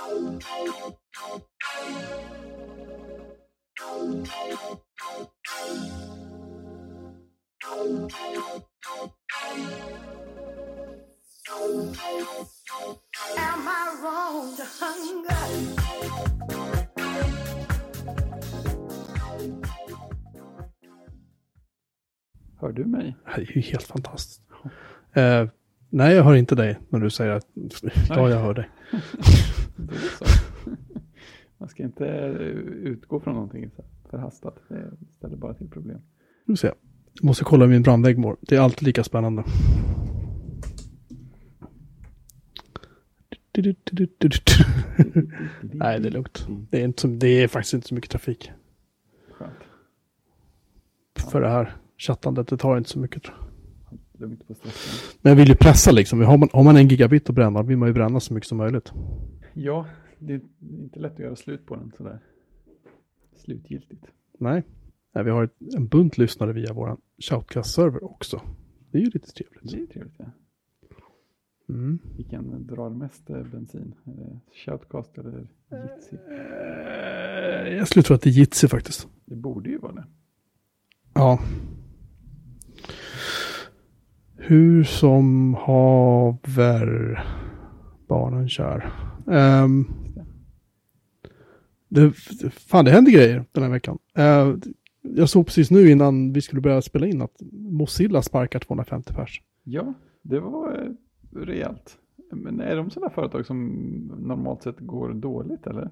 Am I wrong to hunger? Hör du mig? Det är ju helt fantastiskt. Eh, nej, jag hör inte dig när du säger att ja, jag hör dig. Då så. Man ska inte eh, utgå från någonting förhastat. Det ställer bara till problem. Nu ser jag. Jag måste kolla min brandvägg more. Det är alltid lika spännande. Nej, det är lugnt. Det är, inte så, det är faktiskt inte så mycket trafik Skönt. för det här chattandet. Det tar inte så mycket. tror jag. Lugnt på stressen. Men jag vill ju pressa liksom. Har man, har man en gigabit att bränna vill man ju bränna så mycket som möjligt. Ja, det är inte lätt att göra slut på den sådär. Slutgiltigt. Nej. Nej vi har ett, en bunt lyssnare via vår shoutcast-server också. Det är ju lite trevligt. Det är trevligt. Ja. Mm. Vilken drar mest eh, bensin? Är det Shoutcast eller Jitsi? Eh, Jag skulle tro att det är Jitsi faktiskt. Det borde ju vara det. Ja. Hur som haver barnen kör. Um, det, fan, det händer grejer den här veckan. Eh, jag såg precis nu innan vi skulle börja spela in att Mozilla sparkar 250 pers. Ja, det var eh, rejält. Men är de sådana företag som normalt sett går dåligt eller? Eh,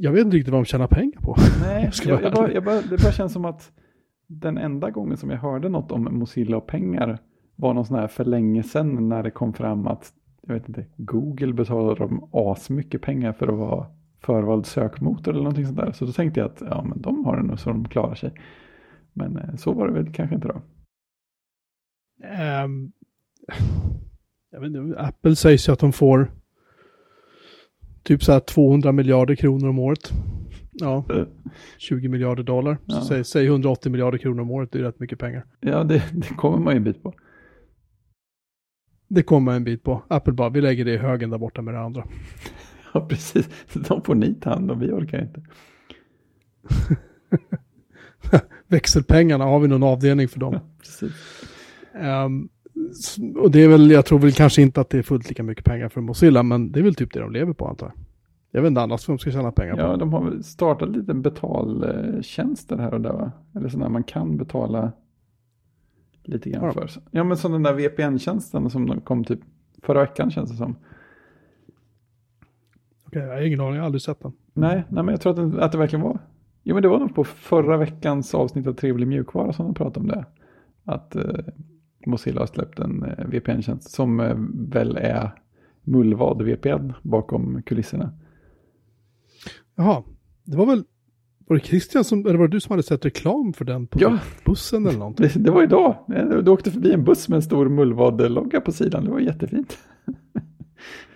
Jag vet inte riktigt vad de tjänar pengar på. Nej, jag, jag bara, jag bara, det bara känns som att den enda gången som jag hörde något om Mozilla och pengar var någon sån här för länge sedan när det kom fram att, jag vet inte, Google betalar dem asmycket pengar för att vara förvald sökmotor eller någonting sånt där. Så då tänkte jag att ja, men de har det nog så de klarar sig. Men eh, så var det väl kanske inte då. Ehm, jag vet inte, Apple sägs ju att de får typ så här 200 miljarder kronor om året. Ja, Eh, 20 miljarder dollar. Ja. Så säg, säg 180 miljarder kronor om året, det är rätt mycket pengar. Ja, det, det kommer man ju en bit på. Det kommer en bit på. Apple bara, vi lägger det i högen där borta med det andra. Ja, precis. De får ni ta hand om, vi orkar inte. Växelpengarna, har vi någon avdelning för dem? Ja, precis. S- och det är väl, jag tror väl kanske inte att det är fullt lika mycket pengar för Mozilla, men det är väl typ det de lever på antar jag. Jag vet inte annars vad de ska tjäna pengar Ja, på. de har startat lite betaltjänster här och där va? Eller sådana man kan betala lite grann Ja. för. Ja, men som den där VPN-tjänsten som kom typ förra veckan känns det som. Okej, jag har ingen aning, jag har aldrig sett den. Nej, nej men jag tror att det, att det verkligen var. Jo, men det var nog på förra veckans avsnitt av Trevlig mjukvara som de pratade om det. Att eh, Mozilla har släppt en eh, VPN-tjänst som eh, väl är Mullvad VPN bakom kulisserna. Jaha, det var väl, var det Christian som, eller var det du som hade sett reklam för den på Ja. bussen eller någonting? Det, det var idag. Du åkte förbi en buss med en stor Mullvad-logga på sidan. Det var jättefint.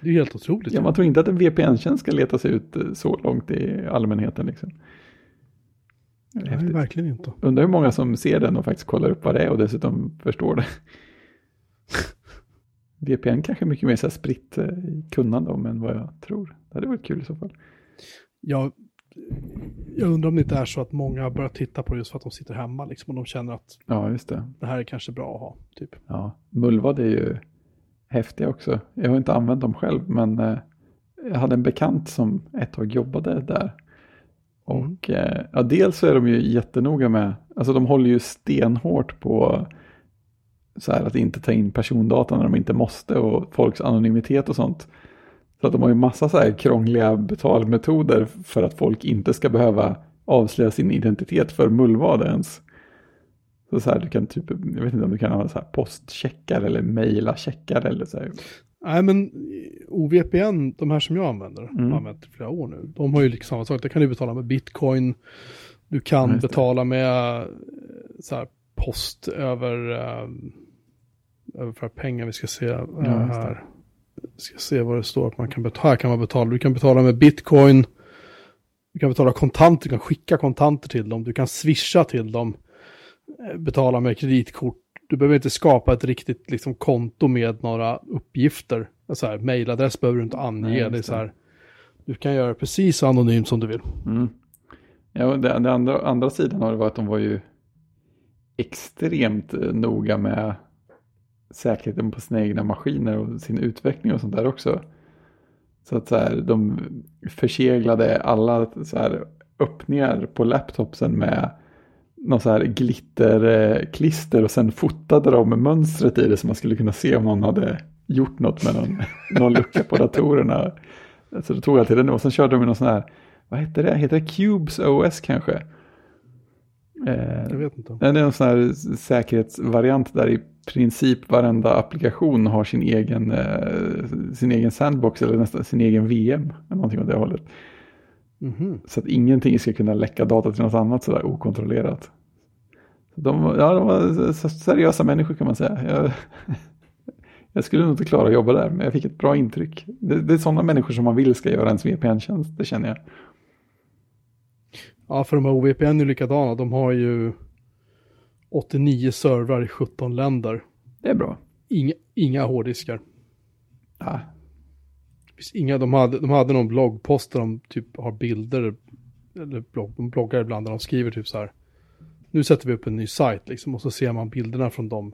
Det är helt otroligt. Ja, man tror inte att en VPN-tjänst ska leta sig ut eh, så långt i allmänheten. Liksom. Det är Nej, verkligen inte. Undrar hur många som ser den och faktiskt kollar upp vad det är och dessutom förstår det. VPN kanske är mycket mer så här spritt eh, kunnande om än vad jag tror. Det hade varit kul i så fall. Jag, jag undrar om det inte är så att många har börjat titta på det just för att de sitter hemma liksom, och de känner att Ja, just det. det här är kanske bra att ha. Typ. Ja, Mullvad är ju häftiga också. Jag har inte använt dem själv, men eh, jag hade en bekant som ett tag jobbade där. Och eh, ja, dels så är de ju jättenoga med, alltså de håller ju stenhårt på så här att inte ta in persondata när de inte måste och folks anonymitet och sånt. Så att de har ju massa så här krångliga betalmetoder för att folk inte ska behöva avslöja sin identitet för mullvad ens. Så, så här, du kan typ, jag vet inte om du kan ha så här postcheckar eller mejla checkar eller så här. Nej, men OVPN, de här som jag använder, Mm. har använt i flera år nu, de har ju liksom samma sak. Där kan du betala med bitcoin, du kan Ja, just betala med eh, så här, post över, um, överföra pengar. Vi ska se eh, det. här. Ska se vad det står att man kan betala. Här kan man betala. Du kan betala med bitcoin. Du kan betala kontanter, du kan skicka kontanter till dem. Du kan swisha till dem. eh, Betala med kreditkort. Du behöver inte skapa ett riktigt liksom, konto med några uppgifter. Så här, mailadress behöver du inte ange. Nej, det är så det. här, du kan göra precis så anonymt som du vill. Mm. Ja, det, det andra, andra sidan har det varit att de var ju extremt eh, noga med säkerheten på sina egna maskiner och sin utveckling och sånt där också. Så att så här, de förseglade alla så här, öppningar på laptopsen med någon så här glitterklister och sen fotade de mönstret i det så man skulle kunna se om någon hade gjort något med någon, någon lucka på datorerna. Så det tog alltid den och sen körde de någon sån här, vad heter det, heter det Cubes OS kanske? Eh, Jag vet inte. det är en sån här säkerhetsvariant där i princip varenda applikation har sin egen, eh, sin egen sandbox eller nästan sin egen VM. Någonting åt det hållet. Mhm. Så att ingenting ska kunna läcka data till något annat sådär okontrollerat. De, ja, de var seriösa människor kan man säga. Jag, jag skulle nog inte klara att jobba där, men jag fick ett bra intryck. Det, det är sådana människor som man vill ska göra ens VPN-tjänst, det känner jag. Ja, för de här OVPN är likadana. De har ju 89 servrar i 17 länder. Det är bra. Inga, inga hårddiskar. Ja, finns inga, de, hade, de hade någon bloggpost där de typ har bilder, eller blogg, de bloggar ibland där de skriver typ så här. Nu sätter vi upp en ny sajt liksom och så ser man bilderna från de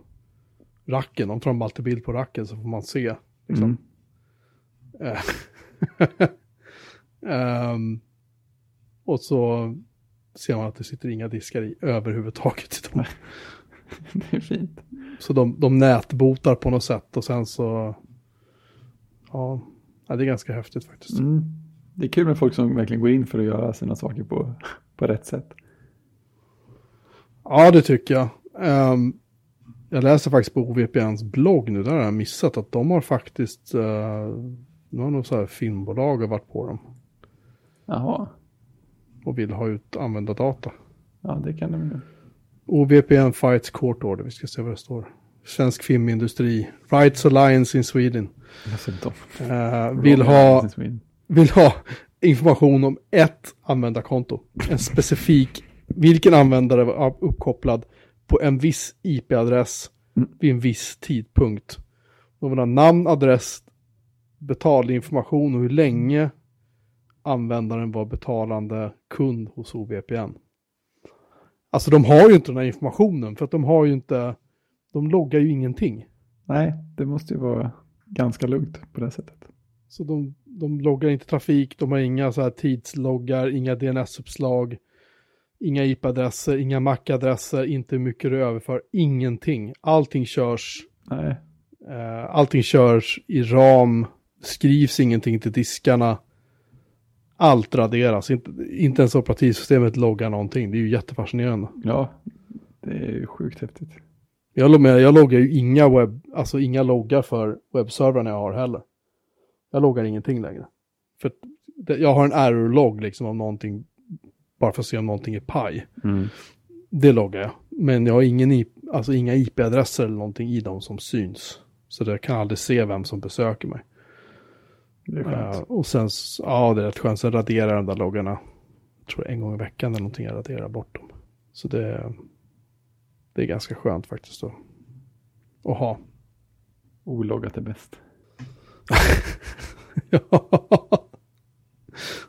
racken. De tar de alltid bild på racken så får man se. Liksom. Mm. Ehm, och så ser man att det sitter inga diskar i överhuvudtaget. i det är fint. Så de, de nätbotar på något sätt och sen så, ja, det är ganska häftigt faktiskt. Mm. Det är kul med folk som verkligen går in för att göra sina saker på, på rätt sätt. Ja, det tycker jag. Ehm, jag läser faktiskt på OVPNs blogg nu, där har jag missat att de har faktiskt, uh, nu har nog så här filmbolag har varit på dem Jaha, och vill ha ut användardata. ja det kan de ju. OVPN Fights Court Order, vi ska se vad det står. Svensk filmindustri, Rights Alliance in Sweden, de, eh, vill, ha, vill ha information om ett användarkonto. En specifik, vilken användare var uppkopplad på en viss IP-adress Mm. vid en viss tidpunkt. De vill ha namn, adress, betalinformation och hur länge användaren var betalande kund hos OVPN. Alltså de har ju inte den här informationen för att de har ju inte, de loggar ju ingenting. Nej, det måste ju vara ganska lugnt på det sättet. Så de, de loggar inte trafik, de har inga så här tidsloggar, inga DNS-uppslag, inga IP-adresser, inga MAC-adresser, inte hur mycket du överför, ingenting. Allting körs, Nej, eh, allting körs i ram, skrivs ingenting till diskarna. Allt raderas, inte, inte ens operativsystemet loggar någonting. Det är ju jättefascinerande. ja, det är ju sjukt häftigt. Jag, jag loggar ju inga webb, alltså inga loggar för webbservrarna jag har heller. Jag loggar ingenting längre. För det, jag har en error-logg liksom om någonting, bara för att se om någonting är paj. Mm. Det loggar jag. Men jag har ingen, alltså inga IP-adresser eller någonting i dem som syns. Så jag kan aldrig se vem som besöker mig. Det är skönt. Och sen, ja det är rätt skönt, sen raderar jag de där loggarna. Jag tror en gång i veckan eller någonting jag raderar bort dem. Så det, det är ganska skönt faktiskt då. Att ha. Ologgat är bäst. Ja.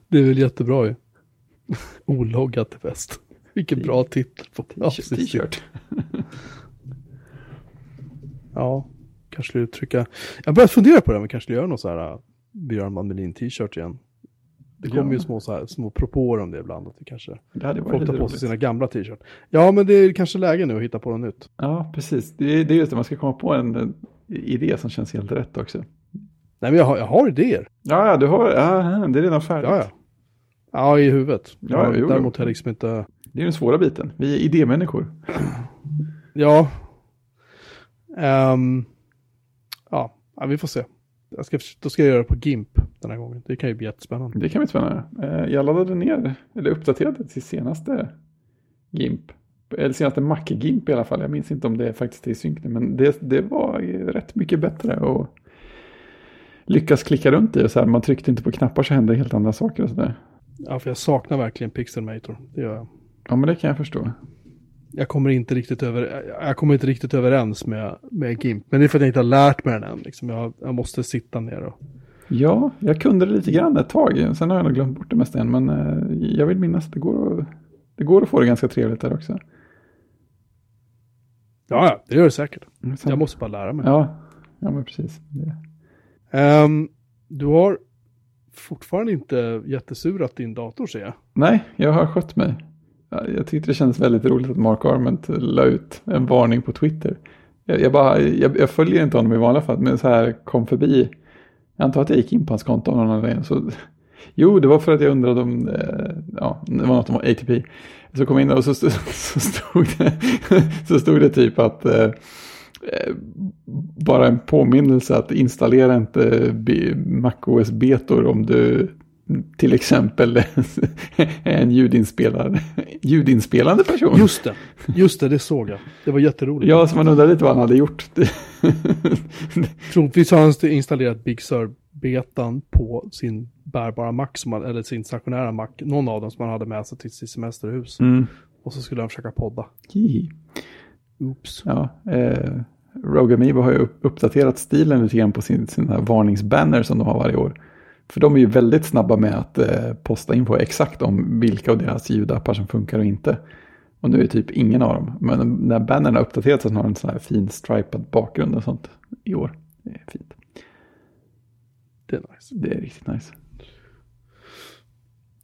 Det är väl jättebra ju. Ologgat är bäst. Vilken bra titel på. T-shirt. Ja, kanske uttrycka. Jag började fundera på det, men kanske göra någon så här Björn Mandelin t-shirt igen. Det kommer Ja. ju små, så här, små propåer om det ibland. Att det kanske Det hade folk tar på sig sina gamla t-shirt. Ja, men det är kanske läge nu att hitta på något nytt. Ja, precis. Det är, det är just det, man ska komma på en eh, idé som känns helt rätt också. Nej, men jag har, jag har idéer. Ja, ja, du har, ja, det är redan färdigt. Ja, ja. Ja, i huvudet. Ja, Ja, jo, däremot har jag liksom inte... Det är den svåra biten. Vi är idémänniskor. Ja. Ehm, ja. ja, vi får se. Jag ska, då ska jag göra det på GIMP den här gången. Det kan ju bli jättespännande. Det kan bli spännande. Eh, Jag laddade ner, eller uppdaterade till senaste GIMP. Eller senaste Mac-GIMP i alla fall. Jag minns inte om det faktiskt är i synk nu, men det, det var rätt mycket bättre. Och lyckas klicka runt i och så här, man tryckte inte på knappar så hände helt andra saker och sådär. Ja, för jag saknar verkligen Pixelmator. Det gör jag. Ja, men det kan jag förstå. Jag kommer inte riktigt över, jag kommer inte riktigt överens med, med GIMP. Men det är för att jag inte har lärt mig den än. Liksom. Jag, jag måste sitta ner och... Ja, jag kunde det lite grann ett tag. Sen har jag nog glömt bort det mesta igen. Men eh, jag vill minnas att det går, att, det går att få det ganska trevligt där också. Ja, det gör det säkert. Mm, Jag måste bara lära mig. Ja, ja men precis. Ehm, du har fortfarande inte jättesurat din dator ser jag. Nej, jag har skött mig. Jag tyckte det kändes väldigt roligt att Mark Arment la ut en varning på Twitter. Jag, jag, bara, jag, jag följer inte honom i vanliga fall, men så här kom förbi. Jag antar att jag gick in på hans konto av någon anledning. Så, jo, det var för att jag undrade om, eh, ja, det var något om ATP. Så kom jag in och så, så, så, stod, det, så stod det typ att eh, eh bara en påminnelse att installera inte MacOS betor om du till exempel en ljudinspelad, ljudinspelande person. Just det, just det, det såg jag. Det var jätteroligt. Ja, så man undrar lite vad han hade gjort. Troligtvis har han installerat Big Sur-betan på sin bärbara Mac, som han, eller sin stationära Mac, någon av dem som han hade med sig till sitt semesterhus. Mm. Och så skulle han försöka podda. Hihi. Oops. Ja, eh, Rogue Amoeba har ju upp- uppdaterat stilen lite grann på sin, sina varningsbanner som de har varje år. För de är ju väldigt snabba med att eh, posta info exakt om vilka av deras ljudappar som funkar och inte. Och nu är typ ingen av dem. Men när bannern har uppdaterats så har den en sån här fin stripad bakgrund och sånt i år. Det är fint. Det är nice. Det är riktigt nice.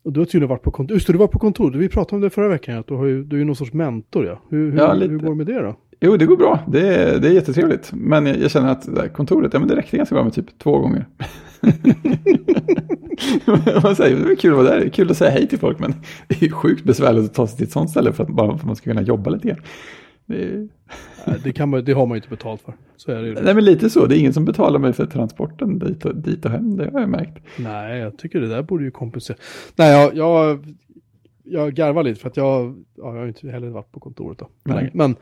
Och du har tydligen varit på kontor. Just det, du var på kontor. Vi pratade om det förra veckan. Att du, har ju, du är ju någon sorts mentor. Ja. Hur, hur, Ja, lite. hur går det med det då? Jo, det går bra. Det är, det är jättetrevligt. Men jag, jag känner att det kontoret, ja men det räckte ganska bra med typ två gånger. man säger, det är kul att vara där, det är kul att säga hej till folk, men det är ju sjukt besvärligt att ta sig till ett sånt ställe för att, bara för att man ska kunna jobba lite grann. Det det, kan man, det har man ju inte betalt för. Så är det ju. nej men lite så, det är ingen som betalar mig för transporten dit och, dit och hem, det har jag märkt. Nej, jag tycker det där borde ju kompensera. Nej, jag, jag, jag garvar lite för att jag, ja, jag har inte heller varit på kontoret då. Nej. Men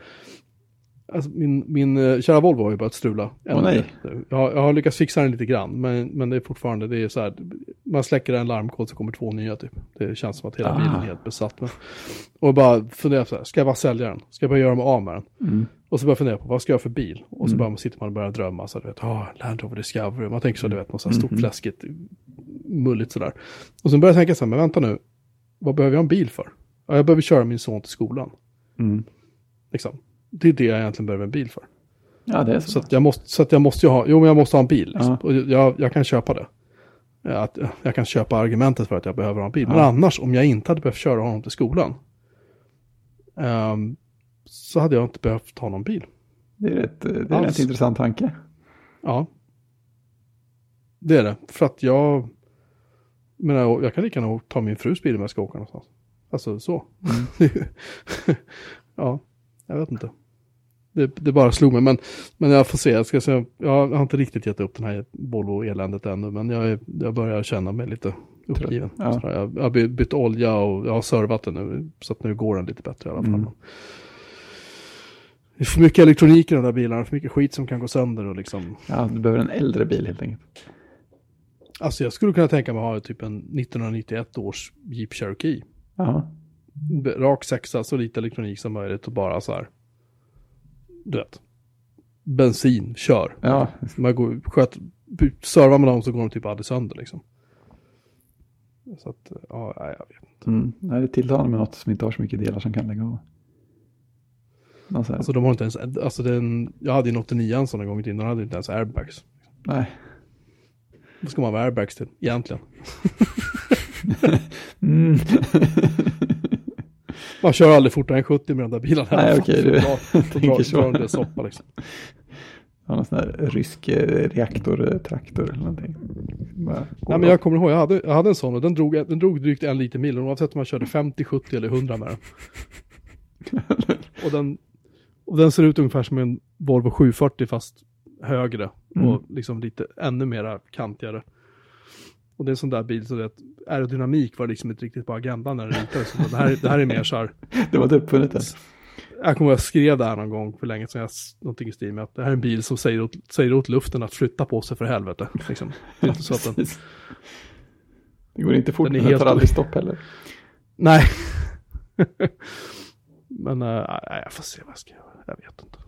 alltså, min, min eh, kära Volvo har ju börjat strula. ännu nej. Jag, har- jag har lyckats fixa den lite grann, men, men det är fortfarande, det är så här, man släcker en larmkod så kommer två nya typ. Det känns som att hela Ah. bilen är helt besatt med. Och bara fundera så här, ska jag bara sälja den? Ska jag bara göra mig av med den? Mm. Och så börjar jag fundera på, vad ska jag ha för bil? Och så Mm. bara sitter man och börjar drömma, så du vet, ah, Land Rover Discovery, man tänker så, du vet, något så här stort Mhm. fläskigt, mulligt sådär. Och så börjar jag tänka så här, men vänta nu, vad behöver jag en bil för? Ja, jag behöver köra min son till skolan, Mm. liksom. Det är det jag egentligen behöver en bil för. Ja, det är så. Så att jag måste, så att jag måste ha, jo men jag måste ha en bil. Liksom. Ja. Och jag, jag kan köpa det. Att, jag kan köpa argumentet för att jag behöver ha en bil. Men Ja. annars, om jag inte hade behövt köra honom till skolan, ehm, så hade jag inte behövt ha någon bil. Det är rätt, det är en rätt intressant tanke. Ja. Det är det. För att jag, menar, jag kan lika gärna ta min frus bil om jag ska åka någonstans. Alltså så. Ju- ja, jag vet inte. Det, det bara slog mig, men, men jag får se. Jag, ska se. jag har inte riktigt gett upp den här Volvo-eländet ännu, men jag, jag börjar känna mig lite uppgiven. Ja. Jag, jag har by- bytt olja och jag har servat den nu, så att nu går den lite bättre i alla fall. Mm. Det är för mycket elektronik i de där bilarna, för mycket skit som kan gå sönder och liksom. Ja, du behöver en äldre bil helt enkelt. Alltså jag skulle kunna tänka mig att ha typ en 1991 års Jeep Cherokee. Ja, Rak sexa, så lite elektronik som möjligt och bara så här. Du vet. Bensin, kör. ja Man går, sköt, servar med dem så går de typ aldrig sönder liksom. Så att, ja, jag vet inte. mm. Nej, det tilltalar med något som inte har så mycket delar som kan lägga av. Någon så här, Alltså de har inte ens, alltså den, jag hade ju en 89 sån en gång i tiden, den hade inte ens airbags. Nej. Vad ska man ha airbags till egentligen? Mm. Man kör aldrig fortare än 70 med de där bilarna. alla Nej, okej, Så du drar- så drar- tänker så. drar det soppa liksom. Ja, någon sån här rysk eh, reaktortraktor eller någonting. Nej men jag kommer ihåg, jag hade, jag hade en sån och den drog, den drog drygt en liter mil. Oavsett om man körde 50, 70 eller 100 med den. och, den och den ser ut ungefär som en Volvo 740 fast högre. Mm. Och liksom lite ännu mera kantigare. Och det är en sån där bil så att aerodynamik var liksom inte riktigt på agendan när den ritades. Det här, det här är mer så här. Det var inte uppfunnet än. Jag kommer ihåg jag skrev det här någon gång för länge sedan. Jag, någonting i stil med att det här är en bil som säger åt, säger åt luften att flytta på sig för helvete. Liksom. Det är inte så att den... Det går inte fort, Den är men den helt tar aldrig stopp heller. Nej. Men uh, jag får se vad jag ska göra. Jag vet inte.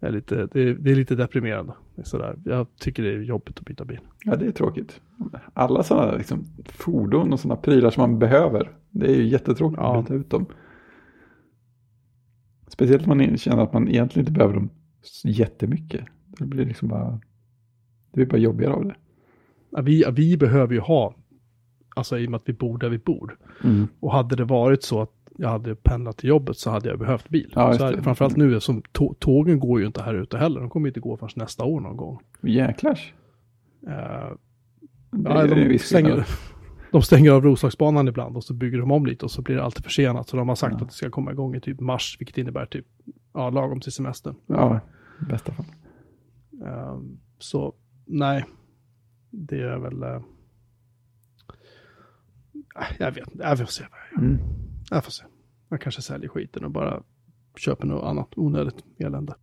Är lite, det, är, det är lite deprimerande. Sådär. Jag tycker det är jobbigt att byta bil. Ja, det är tråkigt. Alla sådana liksom, fordon och sådana prylar som man behöver. Det är ju jättetråkigt Ja. att byta ut dem. Speciellt om man känner att man egentligen inte behöver dem jättemycket. Det blir liksom bara, det blir bara jobbigare av det. Ja, Vi, vi behöver ju ha, alltså i och med att vi bor där vi bor. Mm. Och hade det varit så att jag hade pendlat till jobbet så hade jag behövt bil. Ja, så här, framförallt nu, som tå- tågen går ju inte här ute heller. De kommer inte gå förrän nästa år någon gång. Jäklars. Det ja, de, stänger, de stänger av Roslagsbanan ibland och så bygger de om lite och så blir det alltid försenat. Så de har sagt Ja. att det ska komma igång i typ mars, vilket innebär typ ja, lagom till semestern. Ja, i bästa fall. Eh, så nej, det är väl... eh, jag vet inte, jag får se vad jag gör. Mm. Jag får se. Jag kanske säljer skiten och bara köper något annat onödigt elände.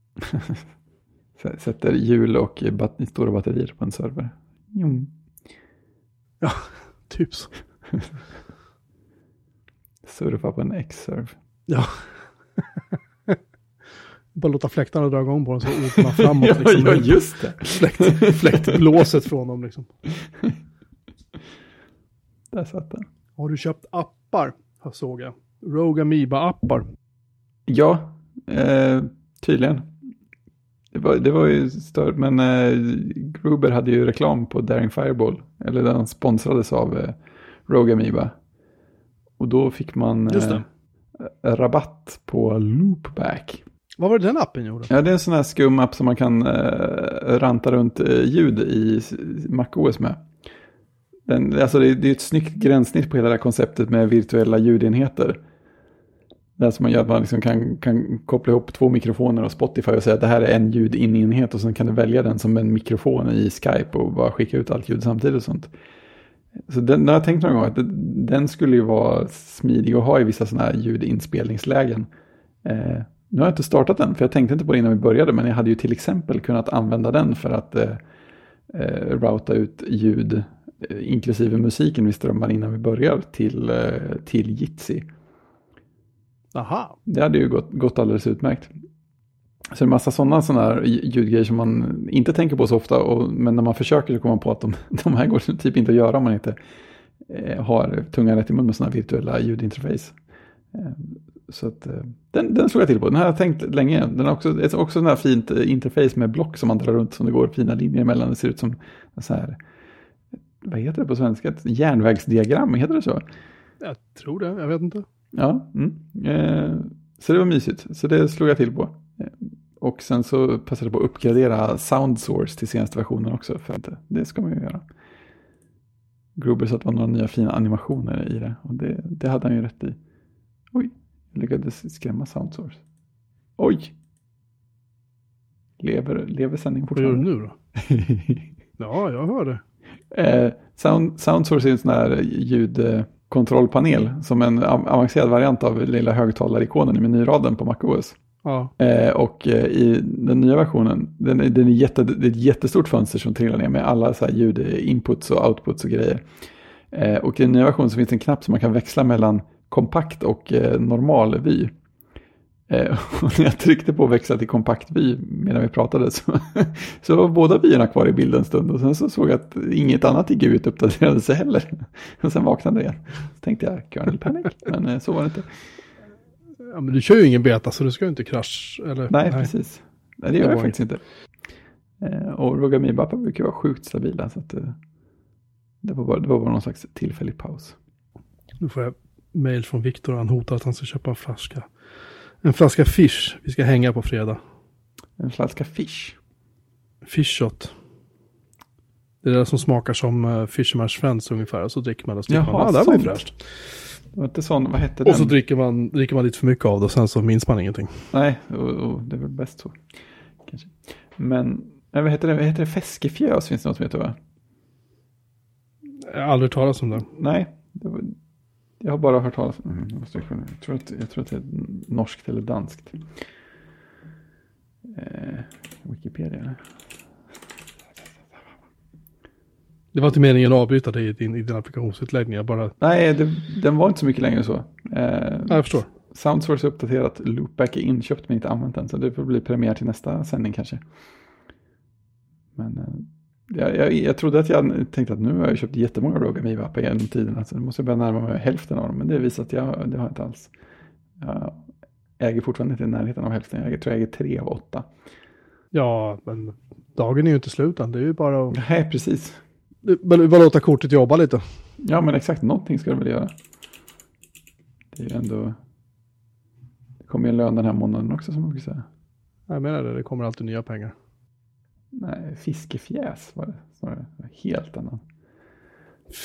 Sätter hjul och bat- stora batterier på en server. Jo. Typ så. Surfa på en X-serve. Ja. bara låta fläktarna dra igång på den så åker man framåt. ja, liksom, ja, just det. Fläkt, fläktblåset från dem liksom. Där satt den. Har du köpt appar? Såg jag. Rogue Amoeba-appar. Ja, eh, tydligen. Det var, det var ju stört, men eh, Gruber hade ju reklam på Daring Fireball. Eller den sponsrades av eh, Rogue Amoeba. Och då fick man eh, det. rabatt på Loopback. Vad var det den appen gjorde? Ja, det är en sån här skum app som man kan eh, ranta runt eh, ljud i MacOS med. Den, alltså det, det är ett snyggt gränssnitt på hela det här konceptet med virtuella ljudenheter. Det som man gör att man liksom kan, kan koppla ihop två mikrofoner och Spotify och säga att det här är en ljudinenhet och sen kan du välja den som en mikrofon i Skype och bara skicka ut allt ljud samtidigt och sånt. Så den, har jag tänkt någon gång att den skulle ju vara smidig att ha i vissa sådana här ljudinspelningslägen. Eh, nu har jag inte startat den, för jag tänkte inte på det innan vi började, men jag hade ju till exempel kunnat använda den för att eh, eh, routa ut ljud, inklusive musiken vi strömmar innan vi börjar, till, eh, till Jitsi. Aha. Det hade ju gått, gått alldeles utmärkt. Så det är massa sådana här ljudgrejer som man inte tänker på så ofta, och, men när man försöker så kommer man på att de, de här går typ inte att göra om man inte eh, har tungan rätt i mun med sådana virtuella ljudinterface. Eh, så att, eh, den, den slog jag till på. Den har jag tänkt länge. Den har också, också sån här fint eh, interface med block som man drar runt som det går fina linjer emellan. Det ser ut som så här, vad heter det på svenska? Ett järnvägsdiagram, heter det så? Jag tror det, jag vet inte. Ja, mm. eh, så det var mysigt. Så det slog jag till på. Eh, Och sen så passade jag på att uppgradera Sound Source till senaste versionen också. För att det ska man ju göra. Gruber sa att det var några nya fina animationer i det. Och det, det hade han ju rätt i. Oj, jag lyckades skrämma Sound Source. Oj! Lever, lever sändningen Vad gör du fortfarande? nu då? Ja, jag hör det. Eh, Sound, SoundSource är en sån här ljudkontrollpanel som en av- avancerad variant av lilla högtalarikonen i menyraden på MacOS. Ja. Eh, och eh, i den nya versionen, den, är- den är jätte, det är ett jättestort fönster som trillar ner med alla så här ljudinputs och outputs och grejer. Eh, och i den nya versionen så finns det en knapp som man kan växla mellan kompakt och eh, normal vy. Eh, och när jag tryckte på växla till kompakt vy medan vi pratade så, så var båda vyerna kvar i bilden en stund. Och sen så såg jag att inget annat i GUIT uppdaterade sig heller. Och sen vaknade jag igen. Så tänkte jag, kernel panic, men eh, så var det inte. ja, men du kör ju ingen beta så du ska ju inte krasch. Eller? Nej, precis. Nej, det gör Det jag faktiskt inte. Eh, och Rogamiba brukar vara sjukt stabila. Så att, det, var bara, det var bara någon slags tillfällig paus. Nu får jag mail från Viktor. Han hotar att han ska köpa en flaska. En flaska fish. Vi ska hänga på fredag. En flaska fish. Fish shot. Det är det som smakar som uh, Fisherman's Friends ungefär. Och så dricker man det. och så Jaha, man, ah, det var fräscht. Det var inte sån, vad hette Och så den? dricker man, dricker man lite för mycket av det och sen så minns man ingenting. Nej, och, och det är väl bäst så. Kanske. Men, nej, vad heter det? Vad heter det? Feskefjös finns det något som heter va? Jag har aldrig talat om det. Nej, det var, jag har bara hört talas mm, jag, måste, jag, tror att, jag tror att det är norskt eller danskt. Eh, Wikipedia. eller? Det var inte meningen att avbryta dig i din, i din applikationsutläggning. Jag bara, Nej, det, den var inte så mycket längre så. Eh, ja, jag förstår. Soundsource är uppdaterat, Loopback är inköpt men inte använt än. Så det får bli premiär till nästa sändning kanske. Men eh, jag, jag, jag trodde att jag tänkte att nu har jag köpt jättemånga Rogue Amiiva-appar genom tiden. Alltså, nu måste jag börja närma mig hälften av dem. Men det visar att jag, det har jag inte alls. Jag äger fortfarande inte i närheten av hälften. Jag tror jag äger tre av åtta. Ja, men dagen är ju inte slut än. Det är ju bara att Nej, precis. bara, bara låta kortet jobba lite. Ja, men exakt. Någonting ska du väl göra. Det är ju ändå... Det kommer ju en lön den här månaden också som man brukar säga. Jag menar det, det kommer alltid nya pengar. Nej, fiskefjäs var det snarare. Helt annan.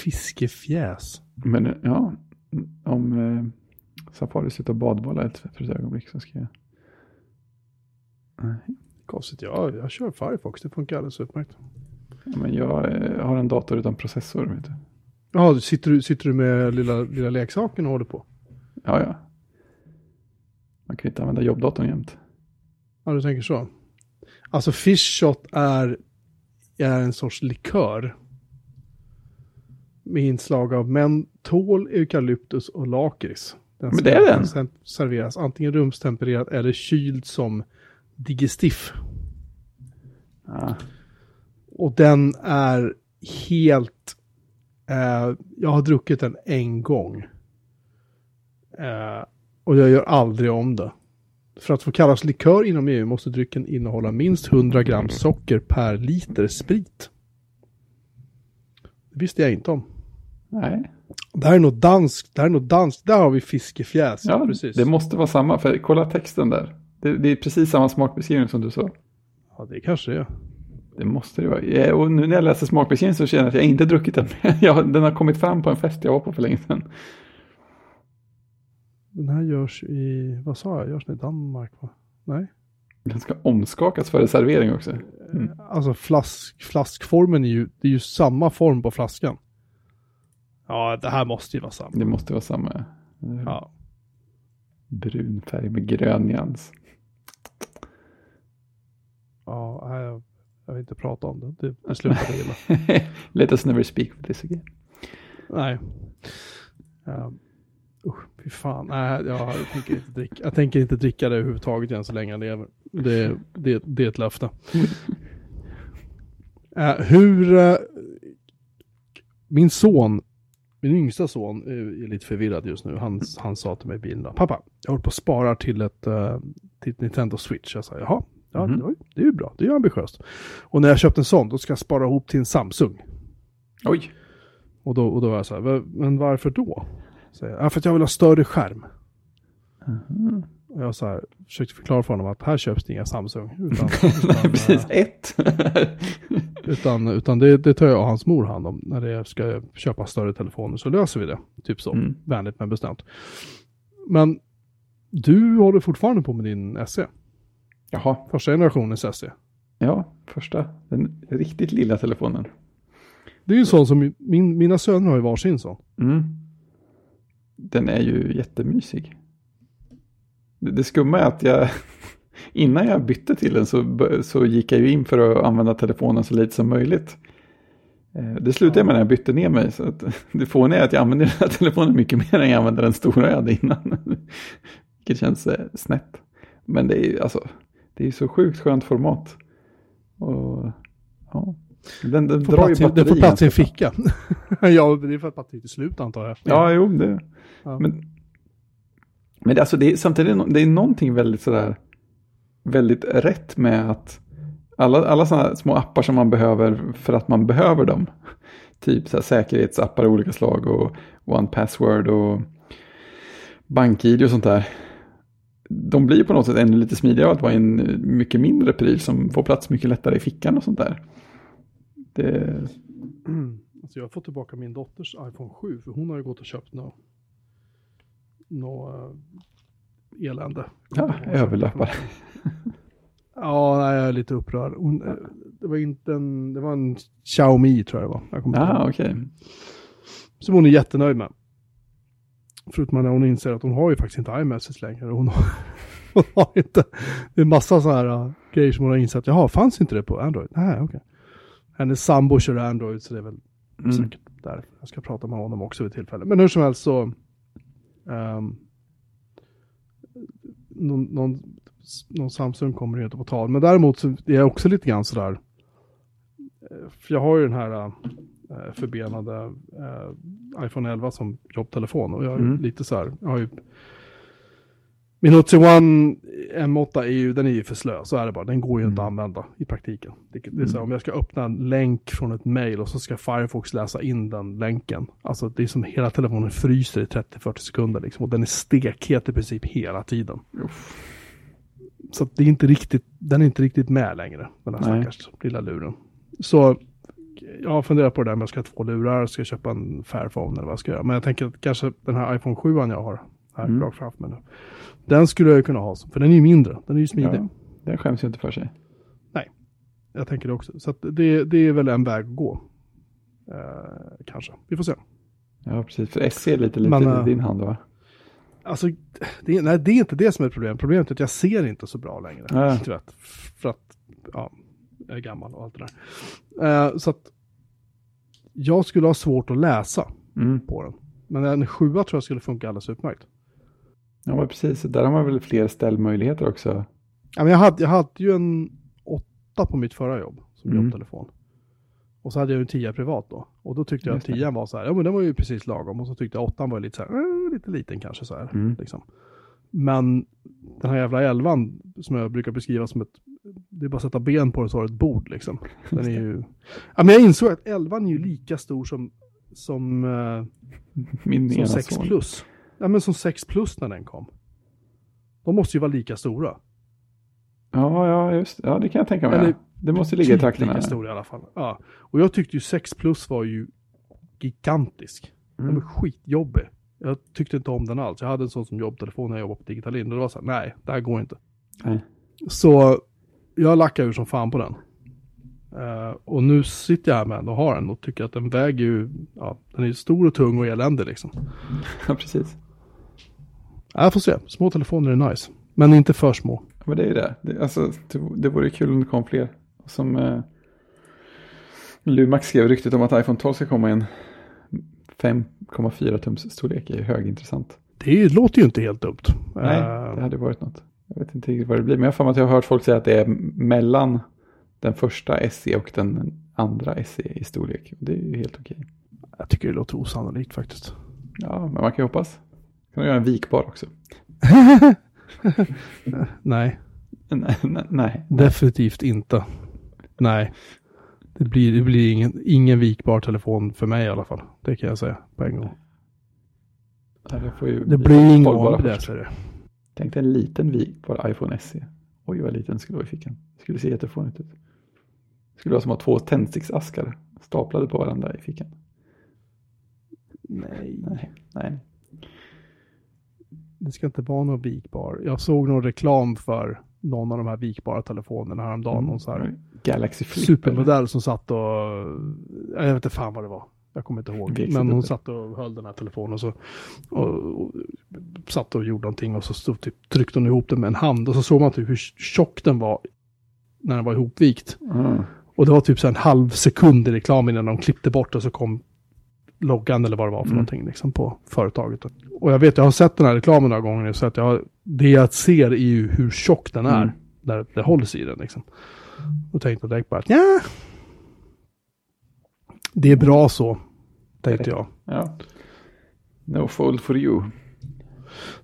Fiskefjäs. Men ja, om eh, Safari slutar badbolla ett för ett ögonblick så ska jag... Nej, Konstigt, ja, jag kör Firefox, det funkar alldeles utmärkt. ja, men jag eh, har en dator utan processor. Vet du. Ja, sitter du, sitter du med lilla, lilla leksaken och håller på? Ja, ja. Man kan ju inte använda jobbdatorn jämt. Ja, du tänker så. Alltså Fishshot är, är en sorts likör. Med inslag av mentol, eukalyptus och lakrits. Den Men det är den? sen- serveras antingen rumstempererat eller kyld som digestif. Ja, Och den är helt... Eh, jag har druckit den en gång. Eh, och jag gör aldrig om det. För att få kallas likör inom EU måste drycken innehålla minst 100 gram socker per liter sprit. Det visste jag inte om. nej. Det här är nog danskt, det här är nog danskt, där har vi fiskefjäs. Ja, precis. det måste vara samma. För kolla texten där. Det, det är precis samma smakbeskrivning som du sa. Ja, det kanske det är. Det måste det vara. Och nu när jag läser smakbeskrivningen så känner jag att jag inte druckit den. Den har kommit fram på en fest jag var på för länge sedan. Den här görs i, vad sa jag, görs den i Danmark va? Nej? Den ska omskakas före servering också. Mm. Alltså flask, flaskformen är ju, det är ju samma form på flaskan. Ja, det här måste ju vara samma. Det måste vara samma. Ja. Brun färg med grön nyans. Ja, jag, jag vill inte prata om det. Det, det slutade illa. Let us never speak of this again. Nej. Ja. Usch, fy fan. Nej, jag, tänker inte dricka, jag tänker inte dricka det överhuvudtaget än så länge jag lever. Det, det, det är ett löfte. Eh, hur... eh, min son, min yngsta son, är, lite förvirrad just nu. Han, han sa till mig i bilen, pappa, jag håller på att spara till ett, eh, till ett Nintendo Switch. Jag sa, jaha, ja, Mhm. det, det är ju bra, det är ju ambitiöst. Och när jag köpt en sån, då ska jag spara ihop till en Samsung. Oj, Och då, och då var jag så här, "Va- men varför då? Jag, "Ja, för att jag vill ha större skärm. Och jag så här, försökte förklara för honom att här köps det inga Samsung. Utan, utan, precis. Ett. utan, utan det, det tar jag och hans mor hand om. När det ska köpa större telefoner så löser vi det. Typ så. Mm. Vänligt men bestämt. Men du håller fortfarande på med din SE. Jaha, Första generationens SE. ja, första. Den riktigt lilla telefonen. Det är ju en sån som min, mina söner har ju varsin sån. Mm. Den är ju jättemysig. Det, det skumma är att jag, innan jag bytte till den så, så gick jag ju in för att använda telefonen så lite som möjligt. Eh, Det slutade med när jag bytte ner mig. Så att det fåniga är att jag använder den här telefonen mycket mer än jag använde den stora jag hade innan. Vilket känns eh, snett. Men det är ju alltså, det är ju så sjukt skönt format. Och ja, den, den Får drar ju plats i- Det batteri får plats i en ficka. ja, det är för att batteriet är slut antar jag. Ja, jo, det. Ja. Men, men det, alltså det är, samtidigt det, no- är någonting väldigt sådär, väldigt rätt med att alla, alla sådana små appar som man behöver för att man behöver dem. Typ så säkerhetsappar av olika slag och one password och bank-id och sånt där. De blir på något sätt ännu lite smidigare att vara en mycket mindre pryl som får plats mycket lättare i fickan och sånt där. Det, Alltså jag har fått tillbaka min dotters iPhone 7 för hon har ju gått och köpt något nå, uh, elände. ja, överlappar. Ja, nej, jag är lite upprörd. Hon, eh, det var inte en, det var en Xiaomi tror jag det var. Jag kommer ihåg. okej. Som hon är jättenöjd med. Förutom när hon inser att hon har ju faktiskt inte iMessage längre. Hon har, hon har inte, det är massa så här uh, grejer som hon har insett. Jaha, fanns inte det på Android? Nej, okej. Hennes sambo kör Android så det är väl Mm. säkert där. Jag ska prata med honom också vid tillfälle. Men hur som helst så. Ehm, någon, någon, någon Samsung kommer ju inte på tal. Men däremot så är jag också lite grann sådär. eh, För jag har ju den här äh, förbenade äh, iPhone 11 som jobbtelefon. Och jag är Mm. lite så här, jag har ju min Note One M8 är ju, den är ju för slö, så är det bara. Den går ju inte att använda i praktiken. Det, det är så här, om jag ska öppna en länk från ett mail och så ska Firefox läsa in den länken. Alltså det är som hela telefonen fryser i 30-40 sekunder liksom. Och den är stekhet i princip hela tiden. Så att det är inte riktigt, den är inte riktigt med längre, den här Nej. stackars lilla luren. Så jag har funderat på det där att jag ska ha två lurar, ska jag köpa en Fairphone eller vad jag ska göra. Men jag tänker att kanske den här iPhone 7 jag har här Mm. rakt framför mig nu. Den skulle jag kunna ha, för den är ju mindre, den är ju smidig. Ja, den skäms ju inte för sig. Jag tänker det också. Så det, det är väl en väg att gå. Eh, kanske. Vi får se. Ja, precis. För SE är lite, lite Men, i äh, din hand va? Alltså, det, nej, det är inte det som är ett problem. Problemet är att jag ser inte så bra längre. Du vet, för att ja, jag är gammal och allt det där. Eh, så att jag skulle ha svårt att läsa Mm. på den. Men en sjua tror jag skulle funka alldeles utmärkt. Ja, men precis. Där har man väl fler ställmöjligheter också. Ja, men jag, hade, jag hade ju en åtta på mitt förra jobb som Mm. jobbtelefon. Och så hade jag en tia privat då. Och då tyckte jag att Just tian var så här, ja men den var ju precis lagom. Och så tyckte jag åttan var lite så här, eh, lite liten kanske så här. Mm. Liksom. Men den här jävla elvan som jag brukar beskriva som ett, det är bara att sätta ben på den så har ett bord liksom. Den är ju, ja men jag insåg att elvan är ju lika stor som, som, eh, Min som ena 6 son. plus. Ja men som 6 plus när den kom. De måste ju vara lika stora. Ja, ja, just Ja, det kan jag tänka mig. Eller det måste ligga i Typ trakterna. lika stor i alla fall. Ja. Och jag tyckte ju 6 plus var ju gigantisk. Den var Mm. skitjobbig. Jag tyckte inte om den alls. Jag hade en sån som jobbtelefon när jag jobbade på Digitalin. Och det var så här, nej, det här går inte. Nej. Så jag lackade ur som fan på den. Eh, och nu sitter jag här med den och har den och tycker att den väger ju, ja, den är stor och tung och eländig liksom. Ja, precis. Ja, Jag får se, små telefoner är nice. Men inte för små. Men det är ju det. det alltså, det, det vore kul om det kom fler. Som eh, Lumax skrev ryktet om att iPhone 12 ska komma i en 5,4 tums storlek är högintressant. Det låter ju inte helt dumt. Nej, Eh, det hade varit något. Jag vet inte riktigt vad det blir, men jag har att jag har hört folk säga att det är mellan den första SE och den andra SE i storlek. Det är ju helt okej. Jag tycker det låter osannolikt faktiskt. Ja, men man kan ju hoppas. Kan du göra en vikbar också? Nej, Nej, nej, nej. definitivt inte. Nej. Det blir, det blir ingen, ingen vikbar telefon för mig i alla fall. Det kan jag säga på en gång. det, Det bli blir ingen det. Tänk dig en liten vikbar iPhone SE. Oj, vad liten den skulle vara i fickan. Det skulle se jättefånigt ut. Det skulle vara som att ha två tändsticksaskar staplade på varandra i fickan. Nej. Nej, nej. Det ska inte vara någon vikbar. Jag såg någon reklam för någon av de här vikbara telefonerna häromdagen. Någon så här Galaxy Flip. eller? supermodell som satt och... Jag vet inte fan vad det var. Jag kommer inte ihåg. Men hon satt och höll den här telefonen och så... Och, och, satt och gjorde någonting och så stod, typ, tryckte hon ihop den med en hand. Och så såg man typ hur tjock den var när den var ihopvikt. Mm. Och det var typ så en halv sekund i reklamen innan de klippte bort och så kom loggan eller vad det var för Mm. någonting liksom på företaget. Och jag vet, jag har sett den här reklamen några gånger nu så att jag, det jag ser är ju hur tjock den är Mm. när det hålls i den liksom. Och tänkte direkt bara att ja, det är bra så, tänkte jag. Ja. No fold for you.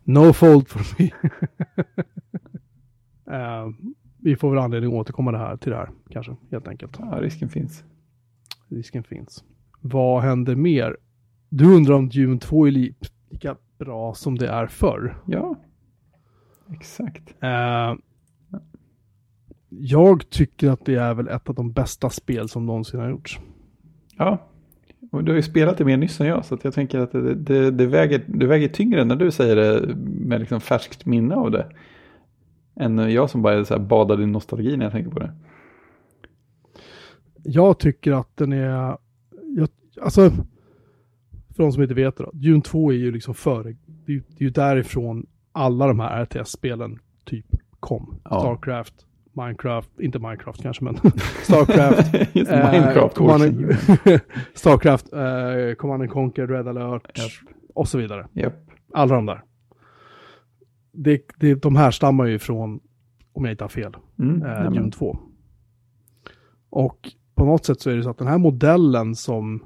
No fold for me. Eh, vi får väl anledning att återkomma det här, till det här, kanske, helt enkelt. Ja, risken finns. Risken finns. Vad händer mer? Du undrar om Dune 2 är li- lika bra som det är förr. Ja, exakt. Eh, jag tycker att det är väl ett av de bästa spel som någonsin har gjorts. Ja, och du har ju spelat det mer nyss än jag, så jag tänker att det, det, det, väger, det väger tyngre när du säger det med liksom färskt minne av det. Än jag som bara är så här badad i nostalgi när jag tänker på det. Jag tycker att den är, alltså, för de som inte vet det då, Dune 2 är ju liksom före, det är ju, därifrån alla de här RTS-spelen typ kom. Ja. Starcraft, Minecraft, inte Minecraft kanske men Starcraft, Just Eh, Minecraft Command Starcraft, eh, Command and Conquer, Red alert Japp. och så vidare. Japp. Alla de där. det, det, de här stammar ju från, om jag inte har fel, Mm, eh, Dune 2. Och på något sätt så är det så att den här modellen som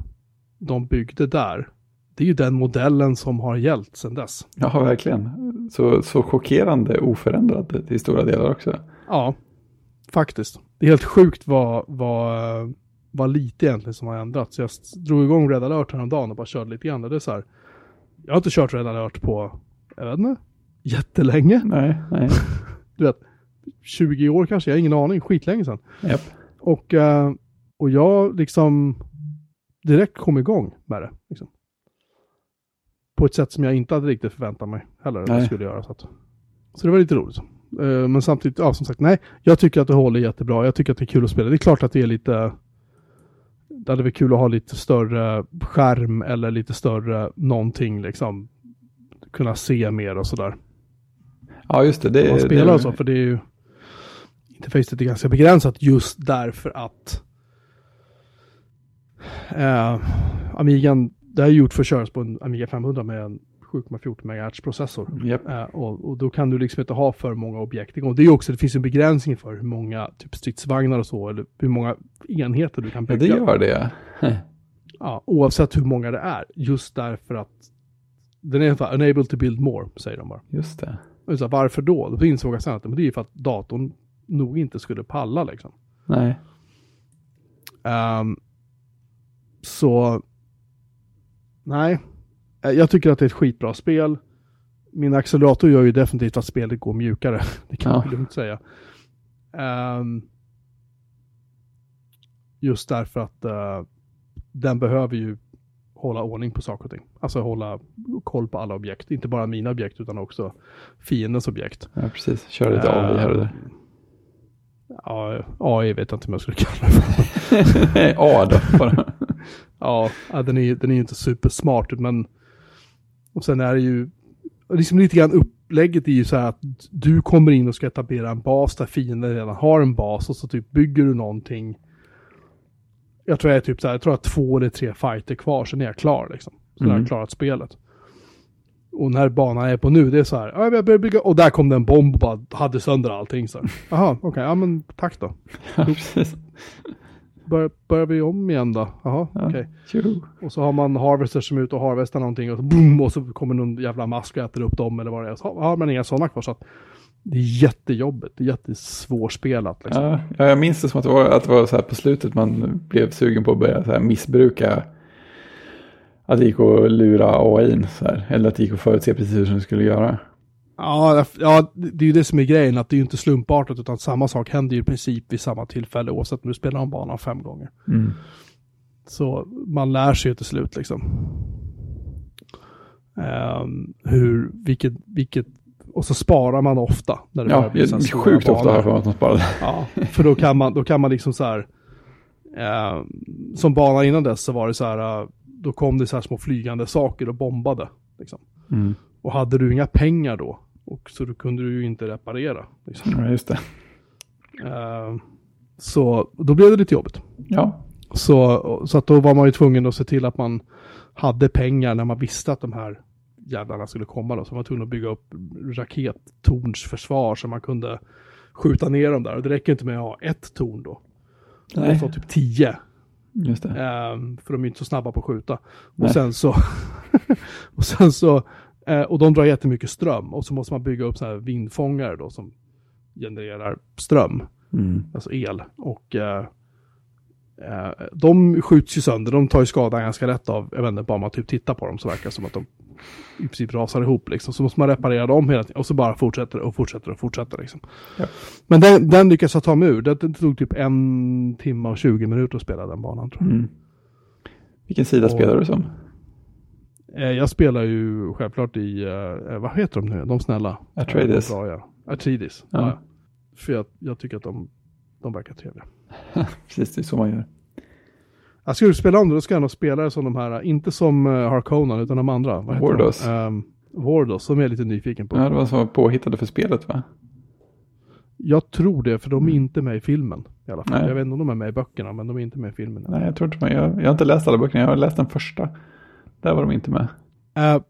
de byggde där, det är ju den modellen som har gällt sedan dess. Ja, verkligen. Så, så chockerande oförändrad i stora delar också. Ja, faktiskt. Det är helt sjukt vad, vad, vad lite egentligen som har ändrats. Jag drog igång Red alert häromdagen och bara körde lite grann. Det är så här, jag har inte kört Red alert på, jag vet inte, jättelänge. Nej, nej. Du vet, 20 år kanske, jag har ingen aning, skitlänge sedan. Japp. Och, eh, och jag liksom direkt kom igång med det. Liksom. På ett sätt som jag inte hade riktigt förväntat mig heller att jag skulle göra. Så, att, så det var lite roligt. Eh, men samtidigt, ja som sagt, nej. Jag tycker att det håller jättebra. Jag tycker att det är kul att spela. Det är klart att det är lite... Det hade varit kul att ha lite större skärm eller lite större någonting liksom. Kunna se mer och sådär. Ja, just det. det man det- spelar och så, för det är ju interfacet är ganska begränsat just därför att eh, Amigan, det är gjort för att köras på en Amiga 500 med en 7,14 MHz processor. Japp. Eh, och, och då kan du liksom inte ha för många objekt igång. Det är också, det finns en begränsning för hur många typ stridsvagnar och så, eller hur många enheter du kan Ja, bygga. det gör det. Ja, oavsett hur många det är. Just därför att den är för unable to build more, säger de bara. Just det. Och så varför då? Då insåg jag sen att men det är för att datorn nog inte skulle palla liksom. Nej. Ehm, så, nej. Eh, Jag tycker att det är ett skitbra spel. Min accelerator gör ju definitivt att spelet går mjukare. Det kan Ja. man lugnt säga. Ehm, just därför att eh, den behöver ju hålla ordning på saker och ting. Alltså hålla koll på alla objekt. Inte bara mina objekt utan också fiendens objekt. Ja, precis. Kör lite AI här och där. Ja, AI vet jag inte om jag skulle kalla det för. A då, bara. Ja, den är, den är ju inte supersmart, men och sen är det ju, liksom lite grann upplägget är ju så här att du kommer in och ska etablera en bas där fienden redan har en bas och så typ bygger du någonting. Jag tror jag är typ så här, jag tror jag har två eller tre fighter kvar, sen är jag klar liksom. Har Mm. jag klarat spelet. Och när banan är på nu, det är så här, ja, jag börjar bygga, och där kom det en bomb och bara hade sönder allting så här. Jaha, okej, ja men tack då. Ja, precis. Bör, börjar vi om igen då? Jaha, Ja. okej. Tjo. Och så har man harvesters som är ute och harvestar någonting och så, boom, och så kommer någon jävla mask och äter upp dem eller vad det är. Så har man inga sådana kvar. Så att det är jättejobbigt. Det är jättesvårspelat. Liksom. Ja, ja, jag minns det som att det var, att det var så här på slutet man blev sugen på att börja så här missbruka. Att det gick att lura AI så här. Eller att det gick att förutse precis hur den skulle göra. Ja, ja, det är ju det som är grejen. Att det är ju inte slumpartat utan samma sak händer ju i princip vid samma tillfälle oavsett om du spelar om banan fem gånger. Mm. Så man lär sig ju till slut liksom. Ehm, hur, vilket, vilket, och så sparar man ofta. När det Ja, börjar bli så här sjukt ofta banor. har jag för att man sparade. Ja, för då kan man, då kan man liksom så här, eh, som bana innan dess så var det så här, eh, då kom det så här små flygande saker och bombade. Liksom. Mm. Och hade du inga pengar då, och så då kunde du ju inte reparera. Liksom. Ja, just det. Eh, så då blev det lite jobbigt. Ja, Så, så att då var man ju tvungen att se till att man hade pengar när man visste att de här jävlarna skulle komma då. Så man var tvungen att bygga upp rakettornsförsvar så man kunde skjuta ner dem där. Och det räcker inte med att ha ett torn då. Nej. måste ha typ tio. just det. ehm, för de är inte så snabba på att skjuta. Och Nej. sen så, och sen så, eh, och de drar jättemycket ström. Och så måste man bygga upp sådana här vindfångare då som genererar ström Mm. alltså el. Och eh, eh, de skjuts ju sönder, de tar ju skada ganska lätt av, jag vet inte, bara man typ tittar på dem så verkar det som att de i princip rasar ihop liksom. Så måste man reparera dem hela tiden och så bara fortsätter och fortsätter och fortsätter liksom. Ja. Men den, den lyckas jag ta mig ur. Det, det tog typ en timme och 20 minuter att spela den banan tror jag. Mm. Vilken sida Och- spelar du som? Eh, jag spelar ju självklart i, eh, vad heter de nu, de snälla? Atreides. Eh, de bra, ja. Atreides, Ja. ja. För jag, jag tycker att de, de verkar trevliga. Precis, det är så man gör. Jag skulle spela om det, då ska jag nog spela det som de här, inte som Harkonnen utan de andra. Vad Wardos. Um, Wardos, som jag är lite nyfiken på. Ja, det var som var påhittade för spelet va? Jag tror det, för de är inte med i filmen i alla fall. Nej. Jag vet inte om de är med i böckerna, men de är inte med i filmen. Nej, jag tror inte man. Jag, jag har inte läst alla böckerna. Jag har läst den första. Där var de inte med. Eh,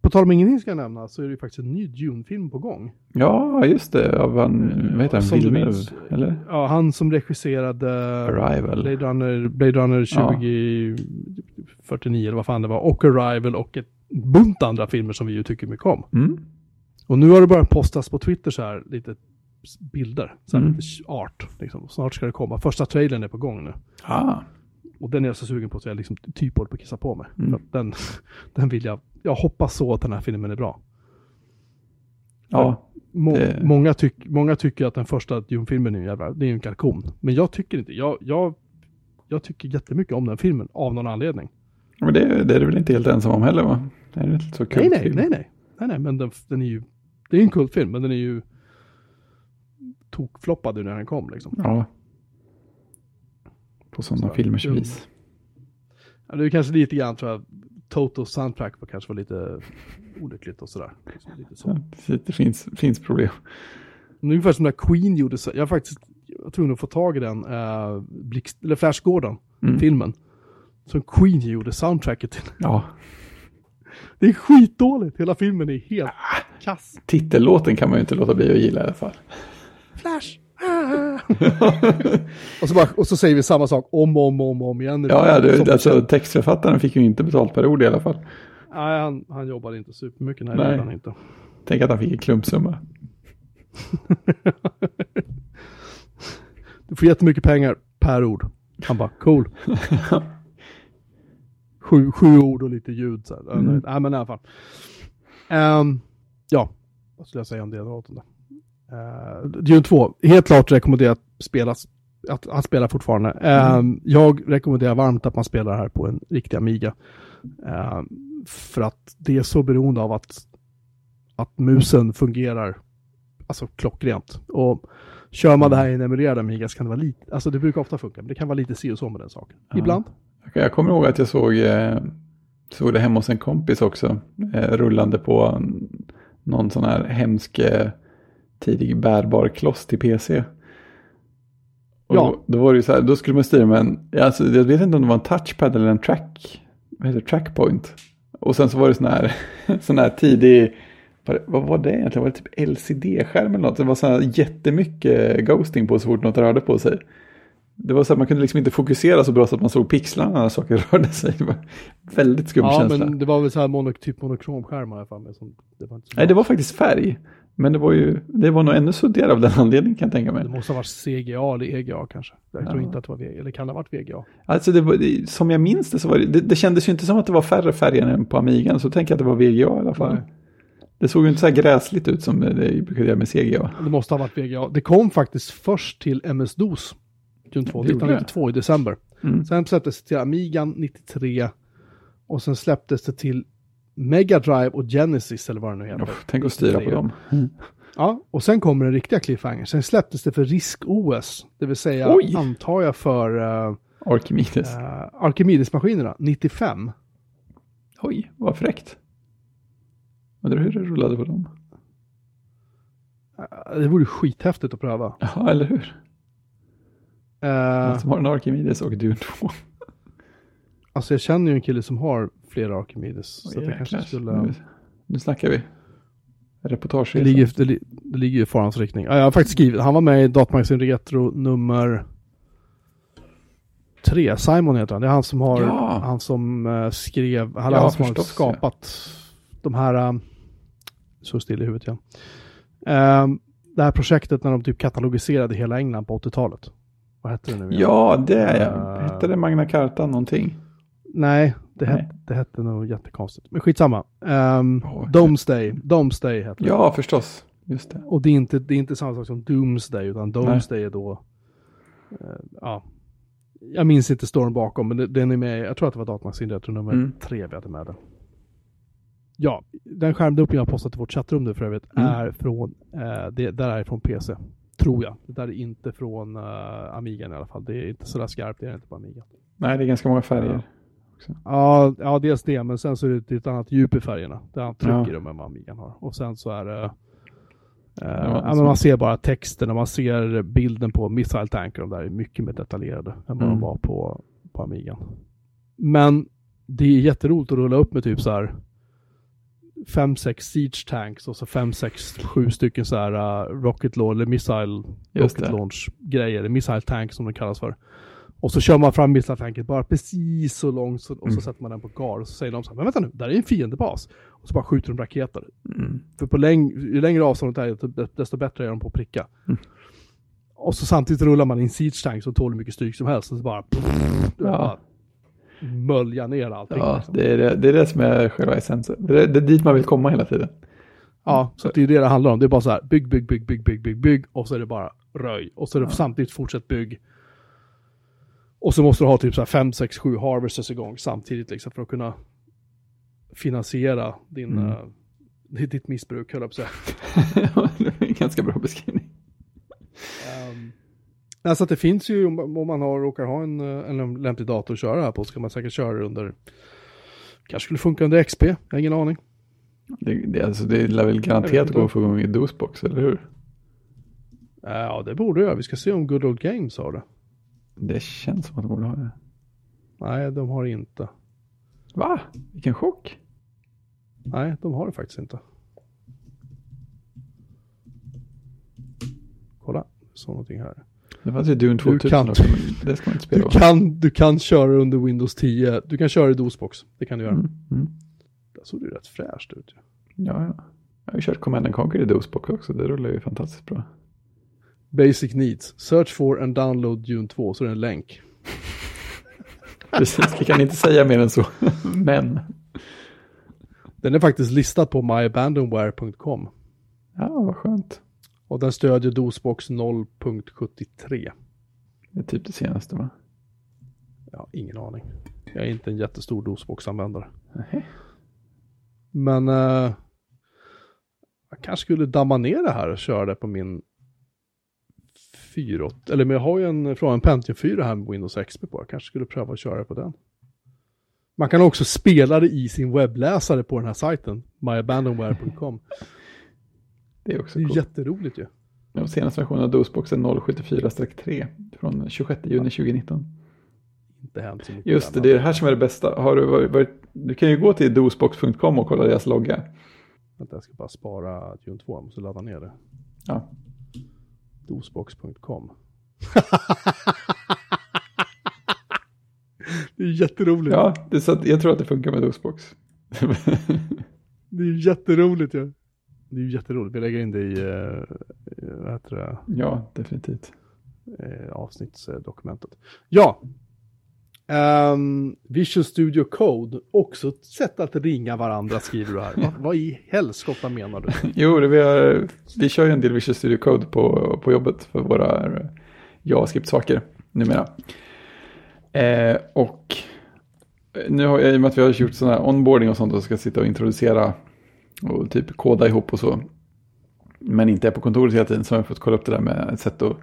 på tal om ingenting ska jag nämna så är det ju faktiskt en ny Dune-film på gång. Ja, just det. Av han, vad heter han, Villeneuve? Eller? Ja, han som regisserade Arrival. Blade Runner, Blade Runner 2049 eller vad fan det var, och Arrival och ett bunt andra filmer som vi ju tycker mycket om. Mm. Och nu har det börjat postas på Twitter så här lite bilder, så här Mm. lite art. Liksom. Snart ska det komma. Första trailern är på gång nu. Ah, Och den är jag så sugen på så jag liksom typ håller på att kissa på mig. Mm. Den, den vill jag, jag hoppas så att den här filmen är bra. ja. Må, Det- många, tyck, många tycker att den första Dune-filmen är en jävla, det är en kalkon. Men jag tycker inte, jag, jag, jag tycker jättemycket om den filmen av någon anledning. Men det, det är du väl inte helt ensam om heller va? Det är inte så kul. Nej, nej, nej, nej, nej, nej, men den, den är ju, det är en kultfilm, men den är ju tokfloppad när den kom liksom. Ja. På sådana Så, filmers dum. vis. Ja, det är kanske lite grann tror jag, Toto soundtrack var kanske var lite olyckligt och sådär. Liksom, lite så. Så Det finns, finns problem. Ungefär som när Queen gjorde, så, jag var faktiskt jag tvungen att få tag i den, uh, Blixt, eller Flash Gordon, Mm. filmen. Som Queen gjorde soundtracket till. Ja. Det är skitdåligt, hela filmen är helt kass. Titellåten kan man ju inte låta bli att gilla i alla fall. Flash! Och, så bara, och så säger vi samma sak om och om, om, om igen. Ja, ja det, alltså, textförfattaren fick ju inte betalt per ord i alla fall. Nej, han, han jobbade inte supermycket. Nej, Nej. han inte. Tänk att han fick en klumpsumma. Du får jättemycket pengar per ord. Han bara, cool. sju, sju ord och lite ljud. Så här. Mm. Nej, men i alla fall. Ehm, ja, vad skulle jag säga om det? Uh, Dune 2, helt klart rekommenderat spelas, att, att spela fortfarande. Ehm, Jag rekommenderar varmt att man spelar här på en riktig Amiga. Ehm, för att det är så beroende av att, att musen fungerar alltså klockrent. Och kör man det här i en emulerad Amiga så kan det vara lite, alltså det brukar ofta funka, men det kan vara lite si och så med den saken. Ja. Ibland. Jag kommer ihåg att jag såg, såg det hemma hos en kompis också. Rullande på någon sån här hemsk tidig bärbar kloss till PC. Och Ja. då, då var det ju så här, då skulle man styra med en, alltså, jag vet inte om det var en touchpad eller en track, vad heter det, trackpoint. Och sen så var det sån här, sån här tidig, vad, var det egentligen? Var det typ LCD-skärm eller något? Det var så här jättemycket ghosting på så fort något rörde på sig. Det var så att man kunde liksom inte fokusera så bra så att man såg pixlarna när saker rörde sig. Det var väldigt skum Ja, känsla. men det var väl så här mono, typ monokromskärmar i alla fall. Det var Nej, det var faktiskt färg. Men det var ju, det var nog ännu suddigare av den anledningen kan jag tänka mig. Det måste ha varit CGA eller EGA kanske. Jag tror Ja. inte att det var VGA, eller kan det ha varit VGA? Alltså det var, det, som jag minns det så var det, det, det kändes ju inte som att det var färre färger än på Amigan. Så tänker jag att det var VGA i alla fall. Nej. Det såg ju inte så här gräsligt ut som det, brukade göra med CGA. Det måste ha varit VGA. Det kom faktiskt först till MS-DOS. Dune 2, Det gjorde det. 1992 i december. Mm. Sen släpptes det till Amigan 93. Och sen släpptes det till Mega Drive och Genesis eller vad det nu heter. Uff, tänk att styra på 93. dem. Ja, och sen kommer den riktiga cliffhanger. Sen släpptes det för Risk-OS. Det vill säga, Oj! antar jag, för uh, Archimedes. Archimedes-maskinerna 95. Oj, vad fräckt. Undrar hur det rullade på dem. Eh, det vore skithäftigt att pröva. Ja, eller hur? Eh, Den som har en Archimedes och Dune 2. Alltså jag känner ju en kille som har flera Archimedes. Så att jag kanske skulle... nu, nu snackar vi. Reportage. Det ligger, det, det ligger i farans riktning. Ja, jag har faktiskt skrivit, han var med i Datamagasin Retro nummer tre. Simon heter han. Det är han som har, Ja. han som eh, skrev, han, Ja, han som har förstås, skapat de här, um, så still i huvudet igen. Um, det här projektet när de typ katalogiserade hela England på 80-talet. Vad hette det nu igen? Ja, det är jag. Eh. Hette det Magna Carta någonting? Nej, det, Nej. Hette, det hette nog jättekonstigt. Men skitsamma. Um, Oj. Domesday, Domesday heter det. Ja, förstås. Just det. Och det är, inte, det är inte samma sak som Doomsday, utan Doomsday är då... eh, ja. Jag minns inte storyn bakom, men den är med, jag tror att det var Datamagasin Retro nummer Mm. tre vi hade med den. Ja, den skärmdumpning jag har postat i vårt chattrum nu för övrigt Mm. är från, eh, det där är från PC. Tror jag. Det där är inte från uh, Amigan i alla fall. Det är inte sådär skarpt, det är inte på Amiga. Nej, det är ganska många färger. Ja, ja, dels det, men sen så är det ett annat djup i färgerna. Det är annat tryck Ja. vad Amigan har. Och sen så är det... eh, Ja, man ser bara texten och man ser bilden på Missile Tanker. De där är mycket mer detaljerade än vad Mm. de var på, på Amigan. Men det är jätteroligt att rulla upp med typ så här fem, sex siege tanks och så fem, sex, sju stycken så här uh, rocket launch, eller missile Just rocket det. launch grejer, missile tank som de kallas för. Och så kör man fram missile tanket bara precis så långt så, och så Mm. sätter man den på gar och så säger de så här, men vänta nu, där är en fiendebas. Och så bara skjuter de raketer. Mm. För på läng ju längre avståndet är, desto bättre är de på att pricka. Mm. Och så samtidigt rullar man in siege tank som tål hur mycket stryk som helst. Och så bara, Ja. bara mölja ner allting. Ja, liksom. det är det, det är det som är själva essensen. Det är, det är dit man vill komma hela tiden. Ja, så det är det det handlar om. Det är bara så här, bygg, bygg, bygg, bygg, bygg, bygg, bygg. Och så är det bara röj. Och så är det samtidigt fortsätt bygg. Och så måste du ha typ så här 5, 6, 7 harvesters igång samtidigt liksom för att kunna finansiera din, Mm. eh, ditt- missbruk, höll jag på att säga. det är en ganska bra beskrivning. Um, alltså det finns ju, om man har, råkar ha en, eh, en lämplig dator att köra här på så kan man säkert köra det under, kanske skulle funka under XP, jag har ingen aning. Det, det, alltså, det lär väl garanterat gå att få igång i DOSBox, eller hur? Ja, det borde jag. Vi ska se om Good Old Games har det. Det känns som att de borde ha det. Nej, de har det inte. Va? Vilken chock. Nej, de har det faktiskt inte. Kolla, såg någonting här. Det fanns ju Dune 2000 kan- också, det ska man inte spela Du kan, du kan köra under Windows 10. Du kan köra i DOSBox. Det kan du göra. Mm, mm. Det såg ju rätt fräscht ut. Ja, ja. Jag har ju kört Command and Conquer i DOSBox också. Det rullar ju fantastiskt bra. Basic needs. Search for and download Dune 2. Så är det en länk. Precis, vi kan inte säga mer än så. Men, Den är faktiskt listad på myabandonware.com. ja, vad skönt. Och den stödjer DOSBox 0.73. Det är typ det senaste va? Har ingen aning. Jag är inte en jättestor DOSBox-användare. Nej. Men eh, jag kanske skulle damma ner det här och köra det på min 4 Eller men jag har ju en från en Pentium 4 här med Windows XP på. Jag kanske skulle pröva att köra på den. Man kan också spela det i sin webbläsare på den här sajten. myabandonware.com. Det är också Det är ju coolt. jätteroligt ju. Den senaste versionen av DOSBox är 074-3 från 26 juni 2019. Inte hänt så mycket. Just det, det är det här som är det bästa. Har du, varit, varit, du kan ju gå till dosbox.com och kolla deras logga. Vänta, jag ska bara spara Dune 2. Jag måste ladda ner det. Ja. Dosbox.com. det är jätteroligt. Ja, det är så att jag tror att det funkar med DOSBox. Det är jätteroligt ju. Det är jätteroligt. Vi lägger in det i, eh, vad heter det, ja, definitivt. eh, avsnittsdokumentet. Ja. Um, Visual Studio Code, också ett sätt att ringa varandra skriver du här. vad, vad i helskotta menar du? Jo, det vi, har, vi kör ju en del Visual Studio Code på, på jobbet för våra eh, JavaScript-saker numera. Eh, och nu har jag, i och med att vi har gjort sådana här onboarding och sånt och ska sitta och introducera och typ koda ihop och så. Men inte är på kontoret hela tiden så har jag fått kolla upp det där med ett sätt att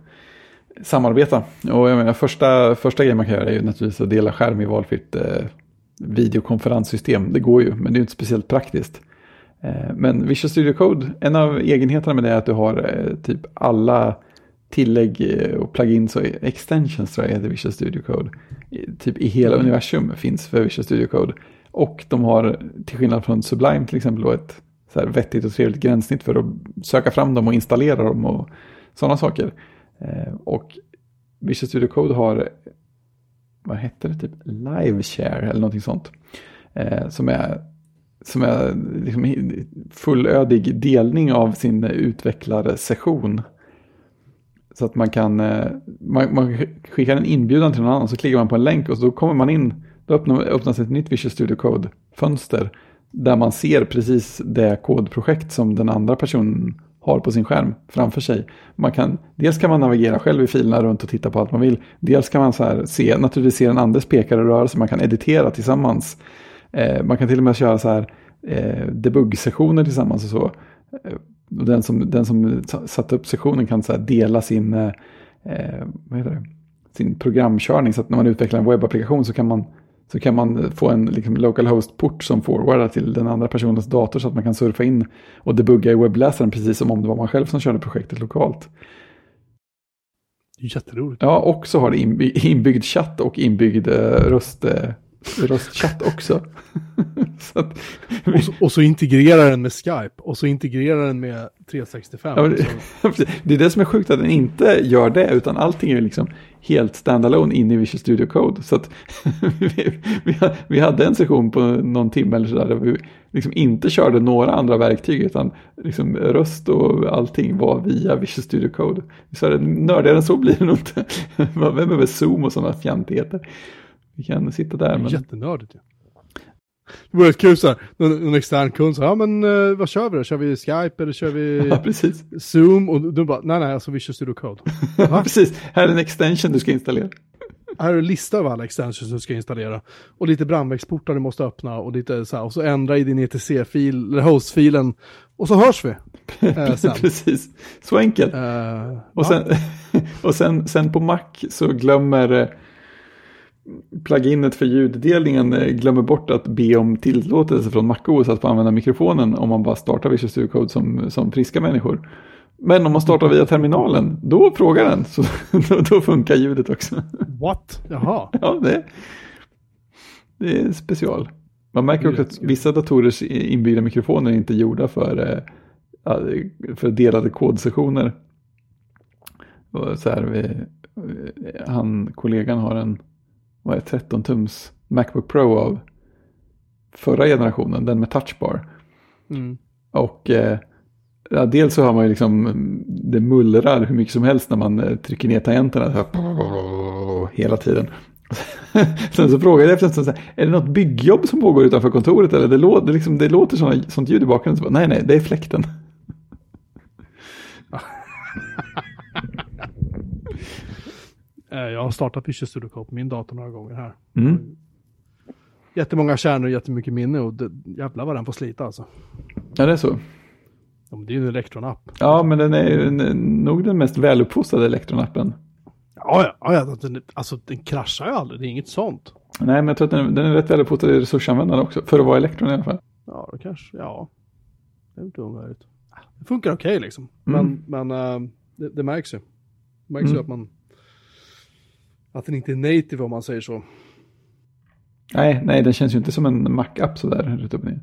samarbeta. Och jag menar första, första grejen man kan göra är ju naturligtvis att dela skärm i valfritt eh, videokonferenssystem. Det går ju, men det är inte speciellt praktiskt. Eh, Men Visual Studio Code, en av egenheterna med det är att du har eh, typ alla tillägg eh, och plugins och extensions tror jag heter Visual Studio Code. I- Typ i hela universum finns för Visual Studio Code. Och de har, till skillnad från Sublime till exempel, då ett så vettigt och trevligt gränssnitt för att söka fram dem och installera dem och sådana saker. Eh, och Visual Studio Code har, vad heter det, typ live share eller någonting sånt. Eh, som är som är liksom fullödig delning av sin utvecklarsession. Så att man kan, eh, man, man skickar en inbjudan till någon annan så klickar man på en länk och så då kommer man in, då öppnar, öppnas ett nytt Visual Studio Code-fönster. Där man ser precis det kodprojekt som den andra personen har på sin skärm framför sig. Man kan, dels kan man navigera själv i filerna runt och titta på allt man vill. Dels kan man så här se, naturligtvis se den andres pekare och rörelse, man kan editera tillsammans. Eh, man kan till och med köra så här eh, debug-sessioner tillsammans och så. Eh, och den som, den som satte upp sessionen kan så här dela sin, eh, eh, vad heter det? sin programkörning. Så att när man utvecklar en webbapplikation så kan man, så kan man få en liksom, local host-port som forwardar till den andra personens dator så att man kan surfa in och debugga i webbläsaren precis som om det var man själv som körde projektet lokalt. Jätteroligt. Ja, och så har det inby- inbyggd chatt och inbyggd eh, röst, eh, röstchatt också. så att Och så, och så integrerar den med Skype och så integrerar den med 365. Ja, det, det är det som är sjukt att den inte gör det, utan allting är liksom helt standalone inne i Visual Studio Code. Så att vi, vi, vi hade en session på någon timme eller sådär där vi liksom inte körde några andra verktyg, utan liksom röst och allting var via Visual Studio Code. Så är det nördigare än så blir det nog inte. Vem behöver Zoom och sådana fjantigheter? Vi kan sitta där, men... Jättenördigt ju. Det vore kul så här, någon, någon extern kund sa, ja men eh, vad kör vi då? Kör vi Skype eller kör vi Ja, precis. Zoom? Och du bara, nej nej, alltså Visual Studio Code. Ja, precis. Här är en extension du ska installera. Här är en lista över alla extensions du ska installera. Och lite brandvägsportar du måste öppna och lite så här, och så ändra i din ETC-fil, eller host-filen. Och så hörs vi. Eh, precis. Så enkelt. Eh, Och, ja. sen, och sen, sen på Mac så glömmer eh, pluginet för ljuddelningen eh, glömmer bort att be om tillåtelse från MacOS att få använda mikrofonen om man bara startar Visual Studio Code som, som friska människor. Men om man startar via terminalen, då frågar den. Så då, då funkar ljudet också. What? Jaha. Ja, det, det är special. Man märker också att vissa datorers inbyggda mikrofoner är inte gjorda för, eh, för delade kodsessioner. Så här, vi, han, kollegan har en vad är det, 13 tums Macbook Pro av förra generationen, den med touchbar. Mm. Och eh, ja, dels så har man ju liksom, det mullrar hur mycket som helst när man eh, trycker ner tangenterna så här, hela tiden. Sen så frågade jag efter en stund, är det något byggjobb som pågår utanför kontoret eller det, lå, det, liksom, det låter såna, sånt ljud i bakgrunden. Så bara, nej, nej, det är fläkten. Jag har startat Visual Studio Code på min dator några gånger här. Mm. Jättemånga kärnor och jättemycket minne och det, jävlar vad den får slita alltså. Ja, det är så. Ja, det är ju en Electron-app. Ja, men den är ju nog den mest väluppfostrade elektronappen. Ja, ja, ja, den, alltså den kraschar ju aldrig, det är inget sånt. Nej, men jag tror att den, den är rätt väluppfostrad i resursanvändande också. För att vara elektron i alla fall. Ja, det kanske, ja. Det är inte omöjligt. Det funkar okej liksom. Mm. Men, men eh, det, det märks ju. Det märks ju Mm. att man... Att den inte är native om man säger så. Nej, nej, den känns ju inte som en Mac-app sådär rätt upp ner.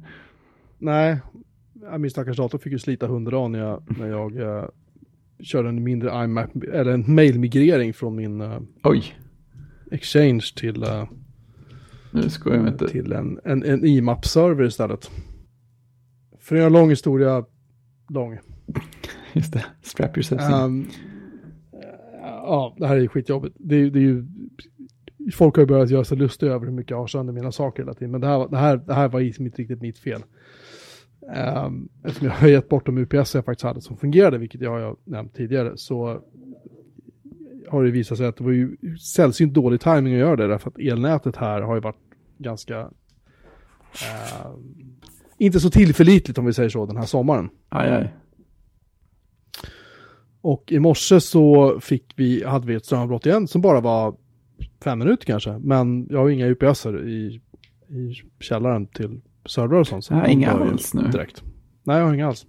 Nej, min stackars dator fick ju slita hundra när jag, när jag eh, körde en mindre iMac, eller en mailmigrering från min eh, Oj, Exchange till, eh, nu inte. till en, en, en IMAP-server istället. För att göra en lång historia lång. Just det, strap yourself in. Ja, det här är skitjobbigt. Det, är det är ju, folk har ju börjat göra sig lustiga över hur mycket jag har sönder mina saker hela tiden. Men det här, det här, det här var inte riktigt mitt fel. Um, eftersom jag har gett bort de UPS jag faktiskt hade som fungerade, vilket jag har nämnt tidigare, så har det visat sig att det var ju sällsynt dålig timing att göra det, därför att elnätet här har ju varit ganska ehm, inte så tillförlitligt om vi säger så den här sommaren. Aj, aj. Och i morse så fick vi, hade vi ett strömavbrott igen som bara var fem minuter kanske. Men jag har inga UPS i, i källaren till servrar och sånt. Så Ja, de inga alls nu. Direkt. Nej, jag har inga alls.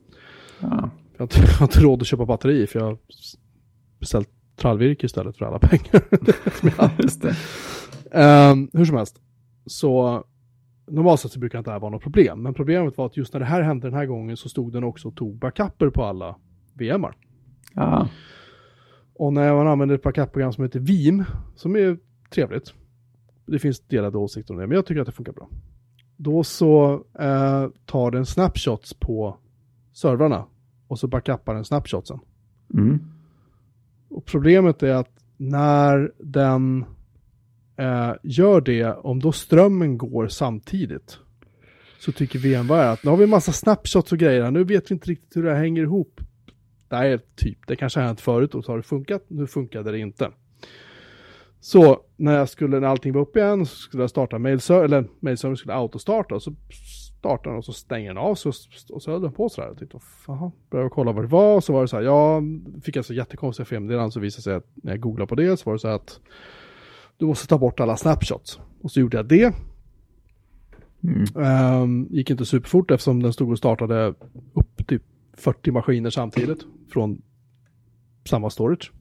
Ja. Jag har, inte, jag har inte råd att köpa batteri för jag har beställt trallvirke istället för alla pengar. Ehm, hur som helst. Så normalt sett så brukar inte det här vara något problem. Men problemet var att just när det här hände den här gången så stod den också och tog backuper på alla VMar. Ja, Och när man använder ett backup-program som heter Veeam, som är trevligt. Det finns delade åsikter om det, men jag tycker att det funkar bra. Då så eh, tar den snapshots på servrarna och så backupar den snapshotsen. mm. Och problemet är att när den eh, gör det, om då strömmen går samtidigt, så tycker VMware att nu har vi en massa snapshots och grejer här, nu vet vi inte riktigt hur det här hänger ihop. Nej, typ, det kanske har hänt förut och så har det funkat, nu funkade det inte. Så när jag skulle, när allting var uppe igen, så skulle jag starta mailserver, eller mailserver skulle autostarta, och så startar den och så stänger den av, så, och så höll den på sådär. Jag tyckte, jaha, började jag kolla vad det var, och så var det så här, ja, fick alltså jättekonstiga felmeddelanden, så visade det sig att när jag googlade på det, så var det så här att du måste ta bort alla snapshots. Och så gjorde jag det. Mm. Ehm, gick inte superfort eftersom den stod och startade upp typ 40 maskiner samtidigt från samma storage.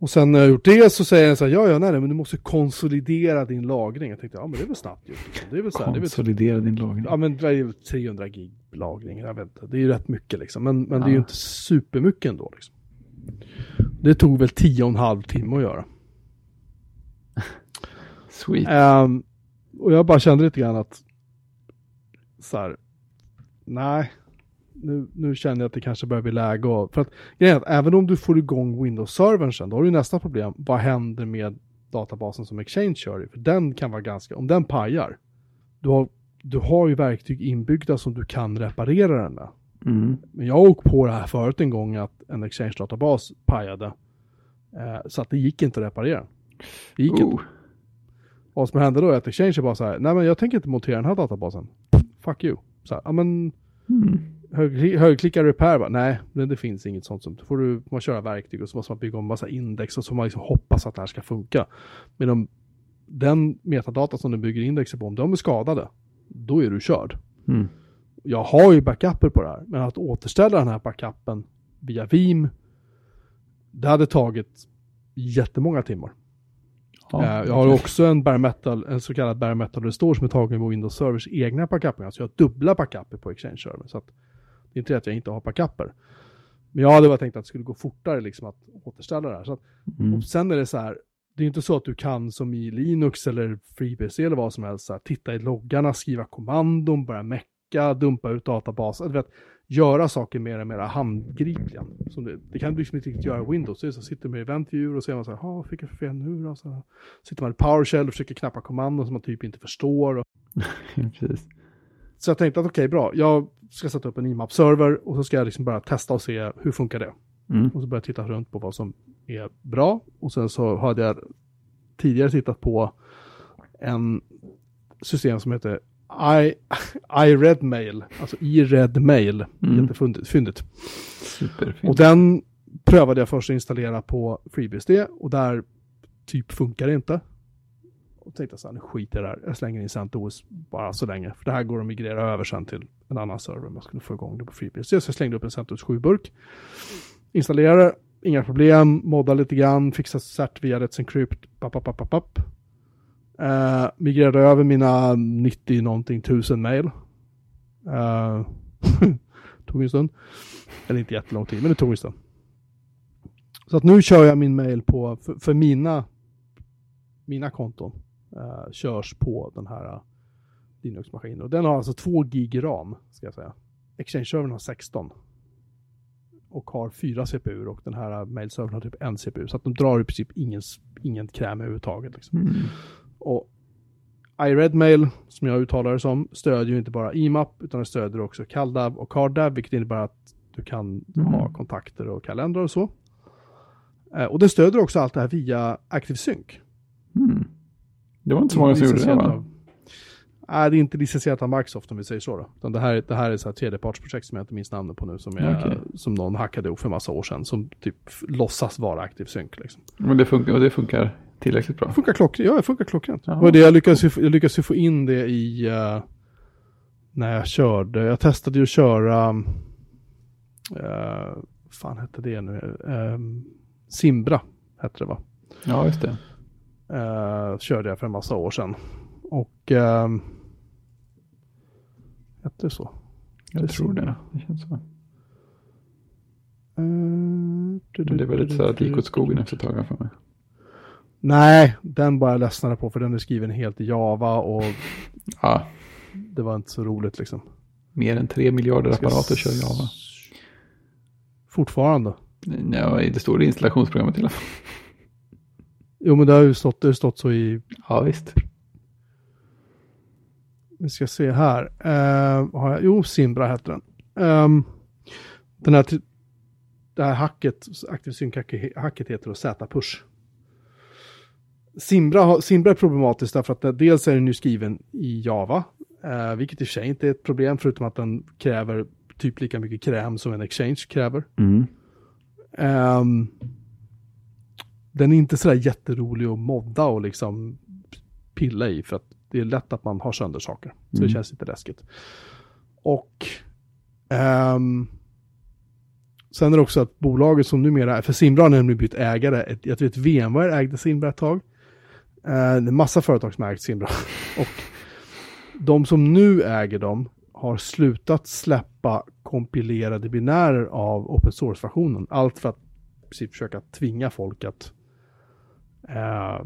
Och sen när jag gjort det så säger den så här, ja ja nej, men du måste konsolidera din lagring. Jag tänkte, ja men det är väl snabbt gjort. Det är väl så här, är väl Konsolidera din lagring. Ja men det är ju 300 gig lagring, jag vet inte. Det är ju rätt mycket liksom. Men, men det är ju Ja. inte supermycket ändå liksom. Det tog väl 10 och en halv timme att göra. Sweet. Ehm, och jag bara kände lite grann att så här, nej, nu, nu känner jag att det kanske börjar bli läge och, för att grejen är att även om du får igång Windows-servern sen, då har du nästa problem, vad händer med databasen som Exchange kör i? För den kan vara ganska, om den pajar, du har, du har ju verktyg inbyggda som du kan reparera den med. Mm. Men jag har åkt på det här förut en gång att en Exchange-databas pajade. Eh, så att det gick inte att reparera. Det gick inte. Oh. Vad som hände då är att Exchange bara så här, nej men jag tänker inte montera den här databasen. Fuck you. Så här, ja men Mm. hög, högklicka repair bara, nej det, det finns inget sånt som, då får du man köra verktyg och så måste man bygga om massa index och så får man liksom hoppas att det här ska funka. Men om den metadata som du bygger indexer på, om de är skadade, då är du körd. Mm. Jag har ju backuper på det här, men att återställa den här backupen via Veeam, det hade tagit jättemånga timmar. Ja, Eh, jag har också en bare metal, en så kallad bare metal restore som är tagen med Windows Servers egna backuper. Alltså jag har dubbla backuper på Exchange Server. Så att det är inte det att jag inte har backuper. Men jag hade bara tänkt att det skulle gå fortare liksom att återställa det här. Så att, Mm. och sen är det så här, det är inte så att du kan som i Linux eller FreeBSD eller vad som helst, så här, titta i loggarna, skriva kommandon, börja mecka, dumpa ut databaser, du vet, göra saker mer och mer handgripliga. Som det, det kan du liksom inte riktigt göra i Windows. Det så sitter man i event viewer och så är man så här, "Ja, vad fick jag för fel nu då? Så sitter man i PowerShell och försöker knappa kommandon som man typ inte förstår. Och, Precis. så jag tänkte att okej, bra, jag ska sätta upp en IMAP-server och så ska jag liksom bara testa och se hur funkar det. Mm. Och så började jag titta runt på vad som är bra. Och sen så hade jag tidigare tittat på en system som heter I, iRedMail, alltså iRedMail. Mm. Jättefyndigt. fyndigt. Superfint. Och den prövade jag först att installera på FreeBSD och där typ funkar det inte. Och tänkte så här, nu skiter jag i det här. Jag slänger in CentOS bara så länge. För det här går att migrera över sen till en annan server om jag skulle få igång det på FreeBSD. Så jag slängde upp en CentOS 7-burk. Installerade, inga problem, modda lite grann, fixa cert via Let's Encrypt, papp, papp, papp, papp, Eh, uh, migrerade över mina 90 någonting tusen mail. Uh, eh, tog en stund. Eller inte jättelång tid, men det tog en stund. Så att nu kör jag min mail på, för, för mina, mina konton uh, körs på den här uh, Linux-maskinen. Och den har alltså 2 gig ram, ska jag säga. Exchange-servern har 16. Och har fyra CPU och den här uh, mail-servern har typ en CPU. Så att de drar i princip ingen, ingen kräm överhuvudtaget. Liksom. Mm. Och iRedMail, som jag uttalar det som, stödjer ju inte bara IMAP, utan det stödjer också CalDAV och CardDAV, vilket innebär att du kan Mm. ha kontakter och kalendrar och så. Eh, och det stödjer också allt det här via ActiveSync. Mm. Det var inte så många som gjorde det va? av- är inte licensierat av Microsoft om vi säger så då. Utan det här, det här är så här tredjepartsprojekt som jag inte minns namnet på nu, som, är, Okej. som någon hackade ihop för massa år sedan, som typ låtsas vara ActiveSync. Liksom. Men det funkar, och det funkar tillräckligt bra. Funkar klockrent. Ja, det funkar klockrent. Ja. Det jag lyckades, ju- jag lyckades ju få in det i eh, när jag körde. Jag testade ju att köra, uh, fan hette det nu, Ehm, Simbra hette det va? Ja, just det. Eh, körde jag för en massa år sedan. Och uh, hette det så? Jag tror det. Det känns så. Eh, Men det var lite så att det gick åt skogen efter ett tag för mig. Nej, den bara jag ledsnade på för den är skriven helt i Java och Ja, det var inte så roligt liksom. mer än tre miljarder apparater kör Java. Fortfarande. Ja, det står i installationsprogrammet till och med. Jo men det har ju stått, det har stått så i, Ja, visst. Vi ska se här. Uh, har jag, jo, Simbra heter den. Ehm, den här, det här hacket, ActiveSync-hacket heter då Z-push. Simbra, Simbra är problematiskt därför att det, dels är den ju skriven i Java, eh, vilket i och för sig inte är ett problem förutom att den kräver typ lika mycket kräm som en Exchange kräver. Mm. Ehm, den är inte sådär jätterolig att modda och liksom pilla i för att det är lätt att man har sönder saker. Så det Mm. känns lite läskigt. Och ehm, Sen är det också att bolaget som numera för Simbra har nämligen bytt ägare. Ett, jag vet VMware ägde Simbra ett tag. Eh, det är massa företag som ägt Simbra. Och de som nu äger dem har slutat släppa kompilerade binärer av open source-versionen. Allt för att försöka tvinga folk att eh,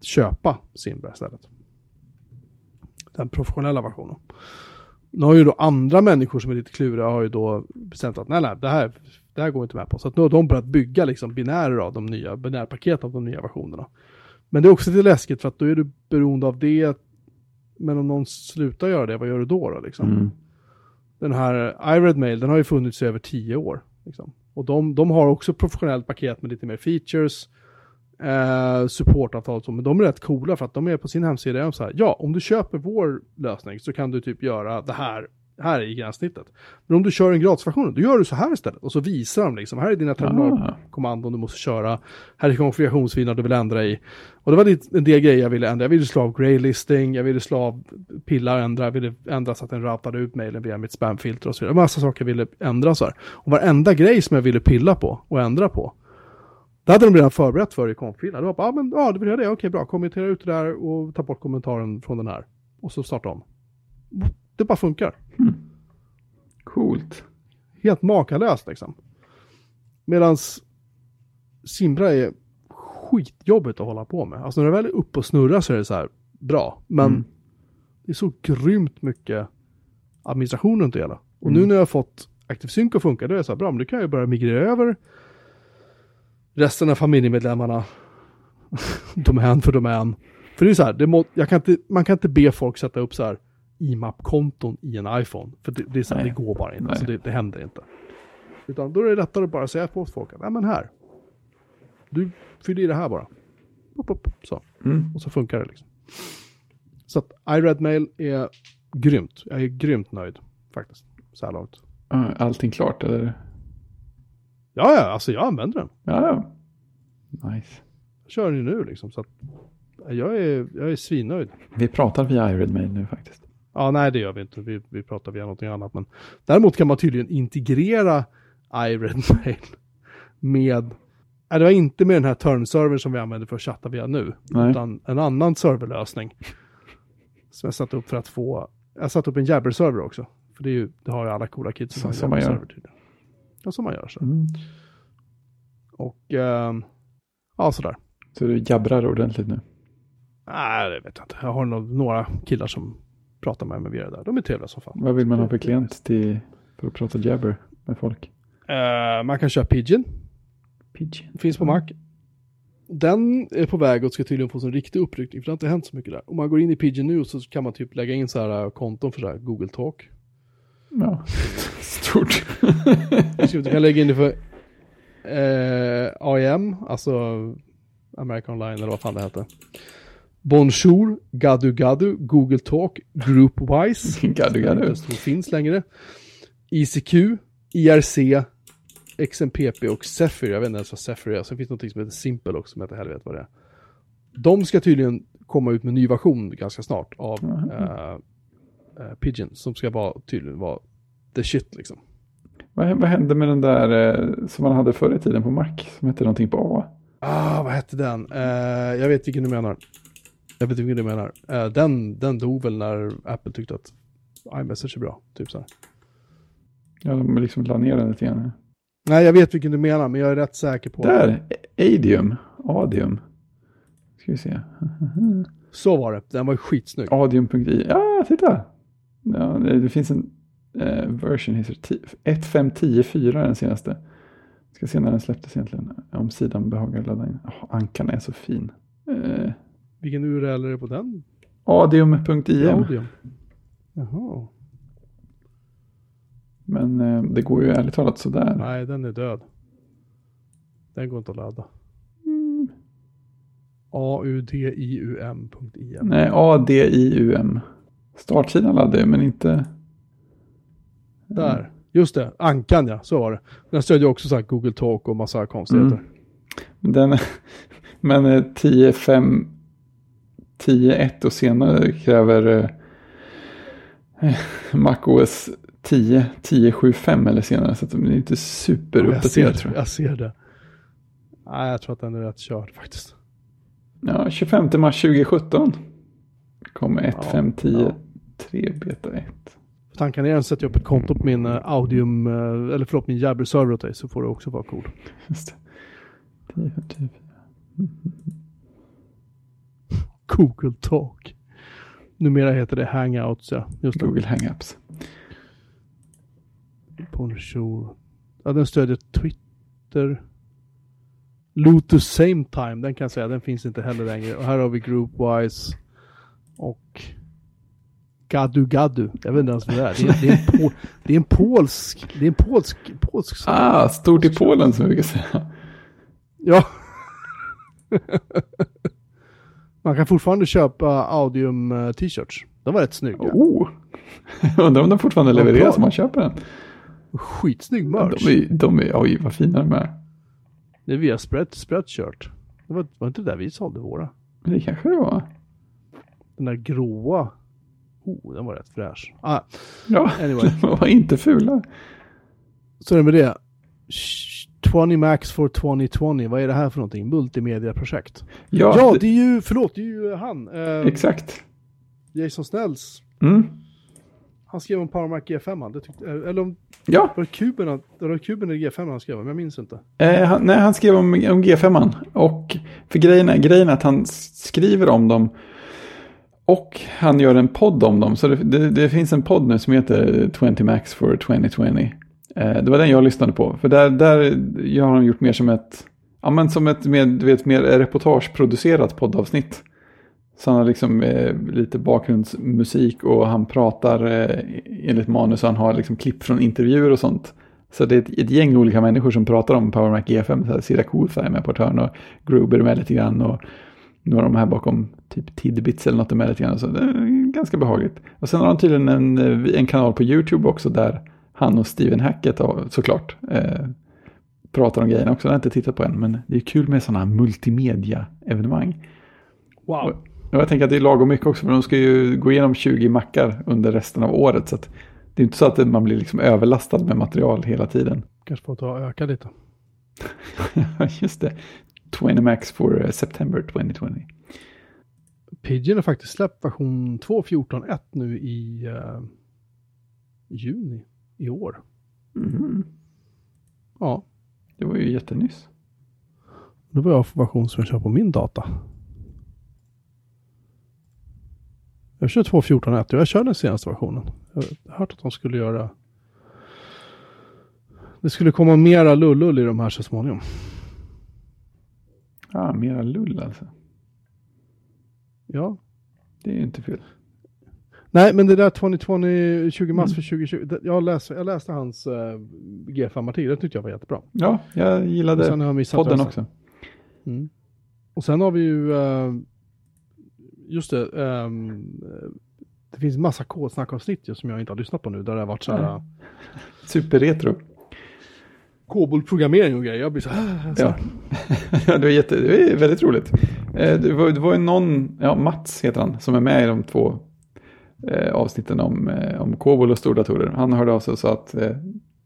köpa Simbra istället. Den professionella versionen. Nu har ju då andra människor som är lite kluriga har ju då bestämt att nej, nej, det här, det här går inte med på. Så att nu har de börjat bygga liksom binärer av de nya, binärpaket av de nya versionerna. Men det är också lite läskigt för att då är du beroende av det. Men om någon slutar göra det, vad gör du då? då liksom? Mm. Den här iRedmail, den har ju funnits i över tio år. Liksom. Och de, de har också professionellt paket med lite mer features, eh, supportavtal och men de är rätt coola för att de är på sin hemsida, är de så här, ja, om du köper vår lösning så kan du typ göra det här, här i gränssnittet. Men om du kör en gratisversion, då gör du så här istället. Och så visar de liksom, här är dina terminalkommandon du måste köra, här är konfigurationsfiler du vill ändra i. Och det var en del grejer jag ville ändra, jag ville slå av graylisting, jag ville slå av pillar ändra, jag ville ändra så att den routade ut mejlen via mitt spamfilter och så vidare. Massa saker jag ville ändra så här. Och varenda grej som jag ville pilla på och ändra på, det hade de redan förberett för i konffilen. Det var bara, ja men ja, du vill göra det, okej bra, kommentera ut det där och ta bort kommentaren från den här. Och så starta om. Det bara funkar. Coolt. Helt makalöst liksom. Medans Simbra är skitjobbigt att hålla på med. Alltså när det väl är uppe och snurrar så är det så här bra. Men Mm. det är så grymt mycket administration runt det hela. Och Mm. nu när jag har fått ActiveSync att funka, då är det så här bra, men då kan jag ju börja migrera över resten av familjemedlemmarna domän för domän. För det är så här, må, kan inte, man kan inte be folk sätta upp så här IMAP-konton i en iPhone. För det, det, är så här, det går bara inte. Alltså det, det händer inte. Utan då är det lättare att bara säga på folk att, nej men här. Du fyller i det här bara. Pop, pop, så. Mm. Och så funkar det liksom. Så att iRedmail är grymt. Jag är grymt nöjd faktiskt. Så här långt. Allting klart eller? Ja, ja, alltså jag använder den. Ja, ja. Nice. Jag kör den ju nu liksom. Så att jag är, jag är svinnöjd. Vi pratar via iRedmail nu faktiskt. Ja, nej det gör vi inte. Vi, vi pratar via någonting annat. Men däremot kan man tydligen integrera iRedmail med, nej det var inte med den här Turn-servern som vi använder för att chatta via nu. Nej. Utan en annan serverlösning. Som jag satte upp för att få, jag satte upp en Jabber-server också. För det, är ju, det har ju alla coola kids har som man gör. Jabber-server tydligen. Ja, som man gör så. Mm. Och, ehm, ja sådär. Så du jabbrar ordentligt nu. Nej, det vet jag inte. Jag har nog några killar som pratar med mig via det där. De är trevliga som fan. Vad vill man ha för klient till, för att prata jabber med folk? Eh, man kan köra Pigeon. Pigeon. Finns på Mac. Den är på väg och ska tydligen få en riktig uppryckning för det har inte hänt så mycket där. Om man går in i Pigeon nu så kan man typ lägga in så här eh, konton för så här Google Talk. Ja, stort. Du kan lägga in det för eh, AIM, alltså American Online eller vad fan det heter. Bonjour, Gadu Gadu, Google Talk, Groupwise. Gadu som gadu. inte så finns längre. ICQ, IRC, XMPP och Zephyr. Jag vet inte ens vad Zephyr är. Sen finns det något som heter Simple också, som heter helvete vad det är. De ska tydligen komma ut med en ny version ganska snart av eh, eh, Pigeon. Som ska vara, tydligen vara the shit liksom. Vad, vad hände med den där eh, som man hade förr i tiden på Mac? Som hette någonting på A? Ah, vad hette den? Eh, jag vet vilken du menar. Jag vet vilken du menar. Eh, den, den dog väl när Apple tyckte att iMessage är bra. Typ så här. Ja, de liksom la ner den lite grann. Nej, jag vet vilken du menar, men jag är rätt säker på Där! Adium. Adium. Ska vi se. Så var det. Den var skitsnygg. Adium.i. Ja, titta! Ja, det, finns en eh, version, heter 1.5.10.4 den senaste. Ska se när den släpptes egentligen. Om sidan behagar ladda in. Oh, ankan är så fin. Eh, Vilken URL är det på den? Adium.im. Audio. Jaha. Men eh, det går ju ärligt talat sådär. Nej, den är död. Den går inte att ladda. Mm. audium.im. Nej, ADIUM. Startsidan laddar ju, men inte... Där. Just det, Ankan ja, så var det. Den stödjer också så Google Talk och massa konstigheter. Mm. Den, men eh, 10.5, 10.1 och senare kräver eh, MacOS 10, 10.75 eller senare. Så att de är inte superuppdaterade tror jag. jag ser det. Nej, jag tror att den är rätt körd faktiskt. Ja, 25 mars 2017 kommer 1.5.10 ja. 3 beta 1. Tanken är att sätta upp ett konto på min eh, Audium, eh, eller förlåt min Jabber-server åt dig så får du också vara cool. Just det. 10, 10. Google Talk. Numera heter det Hangouts, ja. Just det. Google Hangouts. Bonjour. Ja, den stödjer Twitter. Lotus Same Time, den kan jag säga, den finns inte heller längre. Och här har vi Groupwise och Gadu Gadu. Jag vet inte ens vad det är. Det är, det är, en, po, det är en polsk, det är en polsk, polsk Ah, stort i Polen som vi kan säga. Ja. Man kan fortfarande köpa Audium eh, t-shirts. De var rätt snygga. Oh. Undrar om de fortfarande levereras om man köper den. Skitsnygg merch. De är, de är, oj vad fina de är. Det är via spread, Spreadshirt. Det var, var inte det där vi sålde våra? Det kanske det var. Den där gråa. Oh, den var rätt fräsch. Ah, Ja, Anyway. de var inte fula. så är det med det. Sh- 20 Max for 2020. Vad är det här för någonting? Multimediaprojekt. Ja, Ja, det, det är ju, förlåt, det är ju han. Eh, exakt. Jason Snells. Mm. Han skrev om Power Mac G5. Det tyckte, eh, eller om, Ja, var det kuben, det var kuben i G5 han skrev om? Jag minns inte. eh, han, nej, han skrev om, om G5. Och för grejen är att han skriver om dem. Och han gör en podd om dem. Så det, det, det finns en podd nu som heter 20 Max for 2020. Eh, det var den jag lyssnade på. För där, där har han gjort mer som ett, ja, men som ett mer, du vet, mer reportageproducerat poddavsnitt. Så han har liksom eh, lite bakgrundsmusik och han pratar eh, enligt manus. och Han har liksom klipp från intervjuer och sånt. Så det är ett, ett gäng olika människor som pratar om Power Mac G5. Cira här, är med på ett hörn och Gruber är med lite grann. Och några av de här bakom typ Tidbits eller något är med lite grann. Så det är ganska behagligt. Och sen har han tydligen en, eh, en kanal på YouTube också där han och Steven Hackett har, såklart eh, pratar om grejerna också. Jag har inte tittat på än men det är kul med sådana multimedia-evenemang. Wow. Och jag tänker att det är lagom mycket också, för de ska ju gå igenom 20 mackar under resten av året. Så det är inte så att man blir liksom överlastad med material hela tiden. Kanske får ta och öka lite. Just det. 20 Max for eh, September 2020. Pigeon har faktiskt släppt version 2.14.1 nu i eh, juni i år. Mhm. Ja, Det var ju jättenyss. det var jag för version som jag kör på min data. Jag kör 2.14.1 och jag kör den senaste versionen. Jag har hört att de skulle göra... Det skulle komma mera lullull i de här så småningom. Ja, mera lull alltså. Ja. Det är ju inte fel. Nej, men det där 2020, 20 mars för 2020. det- Jag läste, jag läste hans uh, G5-artikel, det tyckte jag var jättebra. Ja, jag gillade sen har jag podden resten. också. Mm. Och sen har vi ju, eh, just det, eh, det finns massa kodsnackavsnitt som jag inte har lyssnat på nu, där det har varit så här. Superretro kobolprogrammering och grejer. Jag blir så här, så Ja. Ja, det var, jätte, det var väldigt roligt. Eh, det var, det var ju någon, ja Mats heter han, som är med i de två eh, avsnitten om, eh, om Kobol och stordatorer. Han hörde av sig och sa att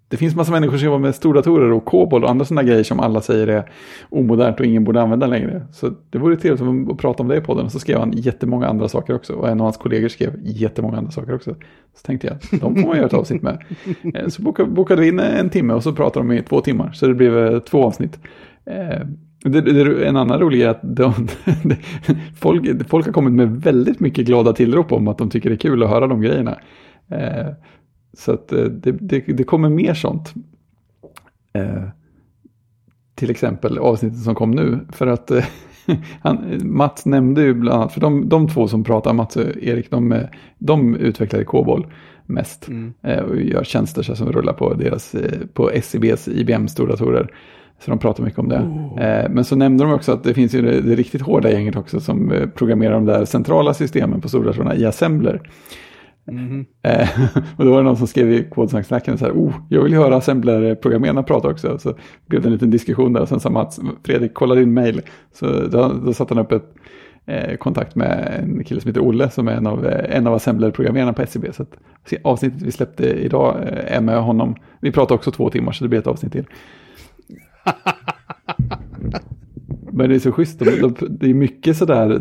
det finns massa människor som jobbar med stordatorer och Kobol och andra sådana grejer som alla säger är omodernt och ingen borde använda längre. Så det vore trevligt att- prata om det i podden. Och så skrev han jättemånga andra saker också. Och en av hans kollegor skrev jättemånga andra saker också. Så tänkte jag, de får man göra ett avsnitt med. Eh, Så bokade, vi in en timme och så pratade de i två timmar. Så det blev eh, två avsnitt. Eh, Det, det, en annan rolig är att de, folk, folk har kommit med väldigt mycket glada tillrop om att de tycker det är kul att höra de grejerna. Så att eh, det, det, det kommer mer sånt. Eh, till exempel avsnittet som kom nu. För att eh, han, Mats nämnde ju bland annat, för de, de två som pratar, Mats och Erik, de, eh, de utvecklade Kobol mest. Mm. Eh, och gör tjänster som rullar på deras, eh, på SCBs IBM-stordatorer. Så de pratar mycket om det. Oh. Eh, Men så nämnde de också att det finns ju det, det riktigt hårda gänget också som programmerar de där centrala systemen på stordatorerna i assembler. Eh, och då var det någon som skrev i kodsnacksnacken så här, oh, jag vill höra assembler-programmerarna prata också. Så blev det en liten diskussion där och sen sa Mats, Fredrik, kolla din mail. Så då, då satte han upp ett, eh, kontakt med en kille som heter Olle som är en av, eh, en av assemblerprogrammerarna på SCB. Så att, avsnittet vi släppte idag eh, är med honom. Vi pratar också två timmar så det blir ett avsnitt till. Men det är så schysst, de, de, det är mycket sådär,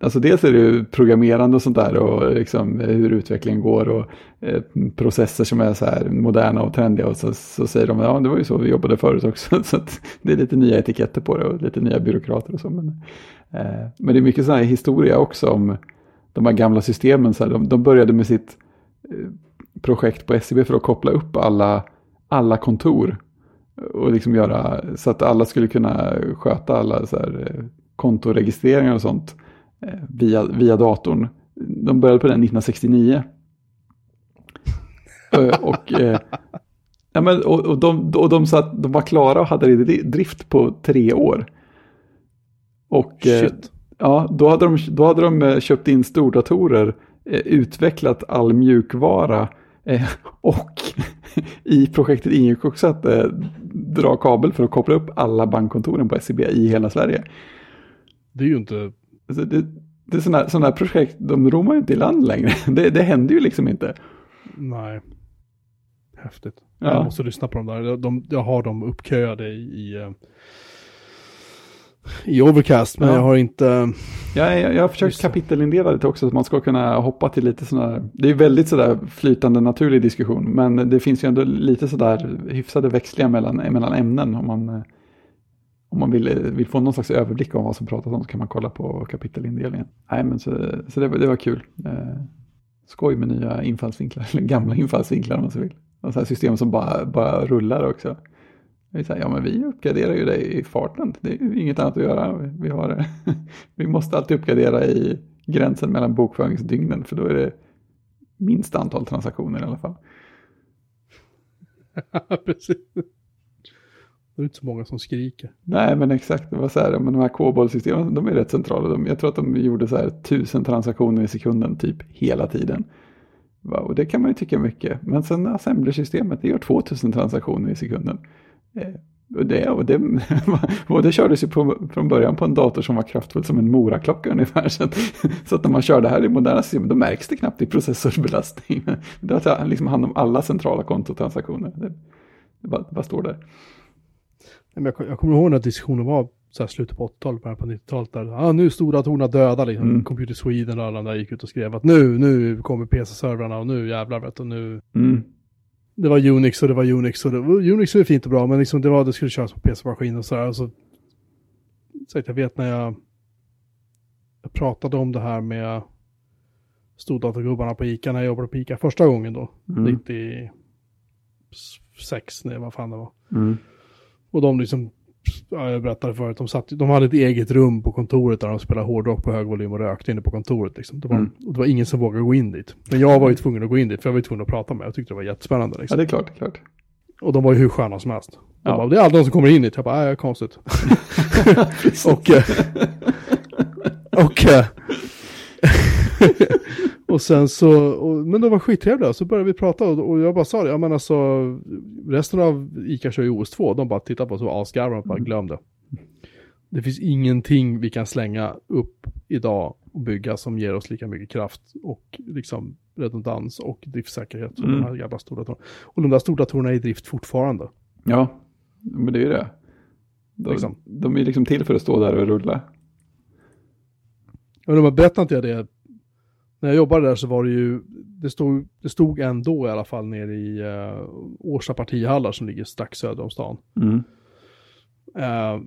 alltså dels är det ju programmerande och sånt där och liksom hur utvecklingen går och eh, processer som är så här moderna och trendiga och så, så säger de ja det var ju så vi jobbade förut också. Så att det är lite nya etiketter på det och lite nya byråkrater och så. Men, eh, men det är mycket sån här historia också om de här gamla systemen. Så här, de, de började med sitt eh, projekt på SCB för att koppla upp alla, alla kontor och liksom göra så att alla skulle kunna sköta alla så här, eh, kontoregistreringar och sånt via, via datorn. De började på den 1969. Eh, och, ja, men, och, och, de, och de, satt, de var klara och hade det i drift på tre år. Och Shit. ja, då hade, de, då hade de köpt in stordatorer, utvecklat all mjukvara och i projektet ingick också att eh, dra kabel för att koppla upp alla bankkontoren på SCB i hela Sverige. Det är ju inte... Alltså det, det är sådana, sådana här projekt, de romar ju inte i land längre. Det, det händer ju liksom inte. Nej. Häftigt. Ja. Jag måste lyssna på dem där. De, jag har dem uppköade i, i, eh, i Overcast, men Ja. jag har inte... Ja, jag, jag har försökt Just kapitelindela det också så att man ska kunna hoppa till lite sådana Det är väldigt sådär flytande naturlig diskussion men det finns ju ändå lite sådär hyfsade växlingar mellan, mellan ämnen om man eh, om man vill, eh, vill få någon slags överblick om vad som pratas om så kan man kolla på kapitelindelningen. Nej men så, så det, var- det var kul. Eh, skoj med nya infallsvinklar, eller gamla infallsvinklar om man så vill. Och så här system som bara, bara rullar också. Så här, ja men vi uppgraderar ju det i farten. Det är ju inget annat att göra. Vi, har, vi måste alltid uppgradera i gränsen mellan bokföringsdygnen för då är det minst antal transaktioner i alla fall. Precis. Det är inte så många som skriker. Nej men exakt, det var så här, men de här K-bollsystemen de är rätt centrala. De, jag tror att de gjorde så här tusen transaktioner i sekunden typ hela tiden. Och det kan man ju tycka mycket. Men sen assemblersystemet, det gör 2000 transaktioner i sekunden. Eh, och det, och det, och det kördes ju på, från början på en dator som var kraftfull som en moraklocka ungefär. Så att, så att när man kör det här i moderna system, då märks det knappt i processorsbelastning. Det tar liksom hand om alla centrala kontotransaktioner. Det, det, bara, det bara står där. Jag, jag kommer ihåg när diskussionen var så här slutet på 80-talet, början på 90-talet. Där, ah, nu är stordatorerna döda liksom. Mm. Computer Sweden och alla där gick ut och skrev att nu, nu kommer PC-servrarna och nu jävlar vet du, nu. Mm. Det var Unix och det var Unix och det var, Unix är fint och bra men liksom det var, det skulle köras på PC-maskin och så här. Och så, så jag vet när jag, jag pratade om det här med stordatorgubbarna på ICA när jag jobbade på ICA första gången då. Mm. 96, nej vad fan det var. Mm. Och de liksom, ja, jag berättade förut, de, satt, de hade ett eget rum på kontoret där de spelade hårdrock på hög volym och rökte inne på kontoret. Liksom. Det, var, Mm. och det var ingen som vågade gå in dit. Men jag var ju tvungen att gå in dit, för jag var ju tvungen att prata med. Jag tyckte det var jättespännande. Ja, Liksom. det är klart, det är klart. Och de var ju hur sköna som helst. De Ja. bara, det är aldrig någon som kommer in dit. Jag bara, nej, konstigt. och, eh, och, eh, och sen så, och, men de var skittrevliga. Så började vi prata och, och jag bara sa det, ja men alltså, resten av ICA kör ju OS2. De bara tittar på oss och asgarvar och bara glöm det. Det finns ingenting vi kan slänga upp idag och bygga som ger oss lika mycket kraft och liksom redundans och driftsäkerhet som Mm. de här jävla stora datorerna. Och de där stora datorerna är i drift fortfarande. Ja, men det är ju det. De, Liksom. de är liksom till för att stå där och rulla. Men de berättade inte jag det. När jag jobbade där så var det ju, det stod, det stod ändå i alla fall nere i uh, Årsta partihallar som ligger strax söder om stan. Mm. Uh,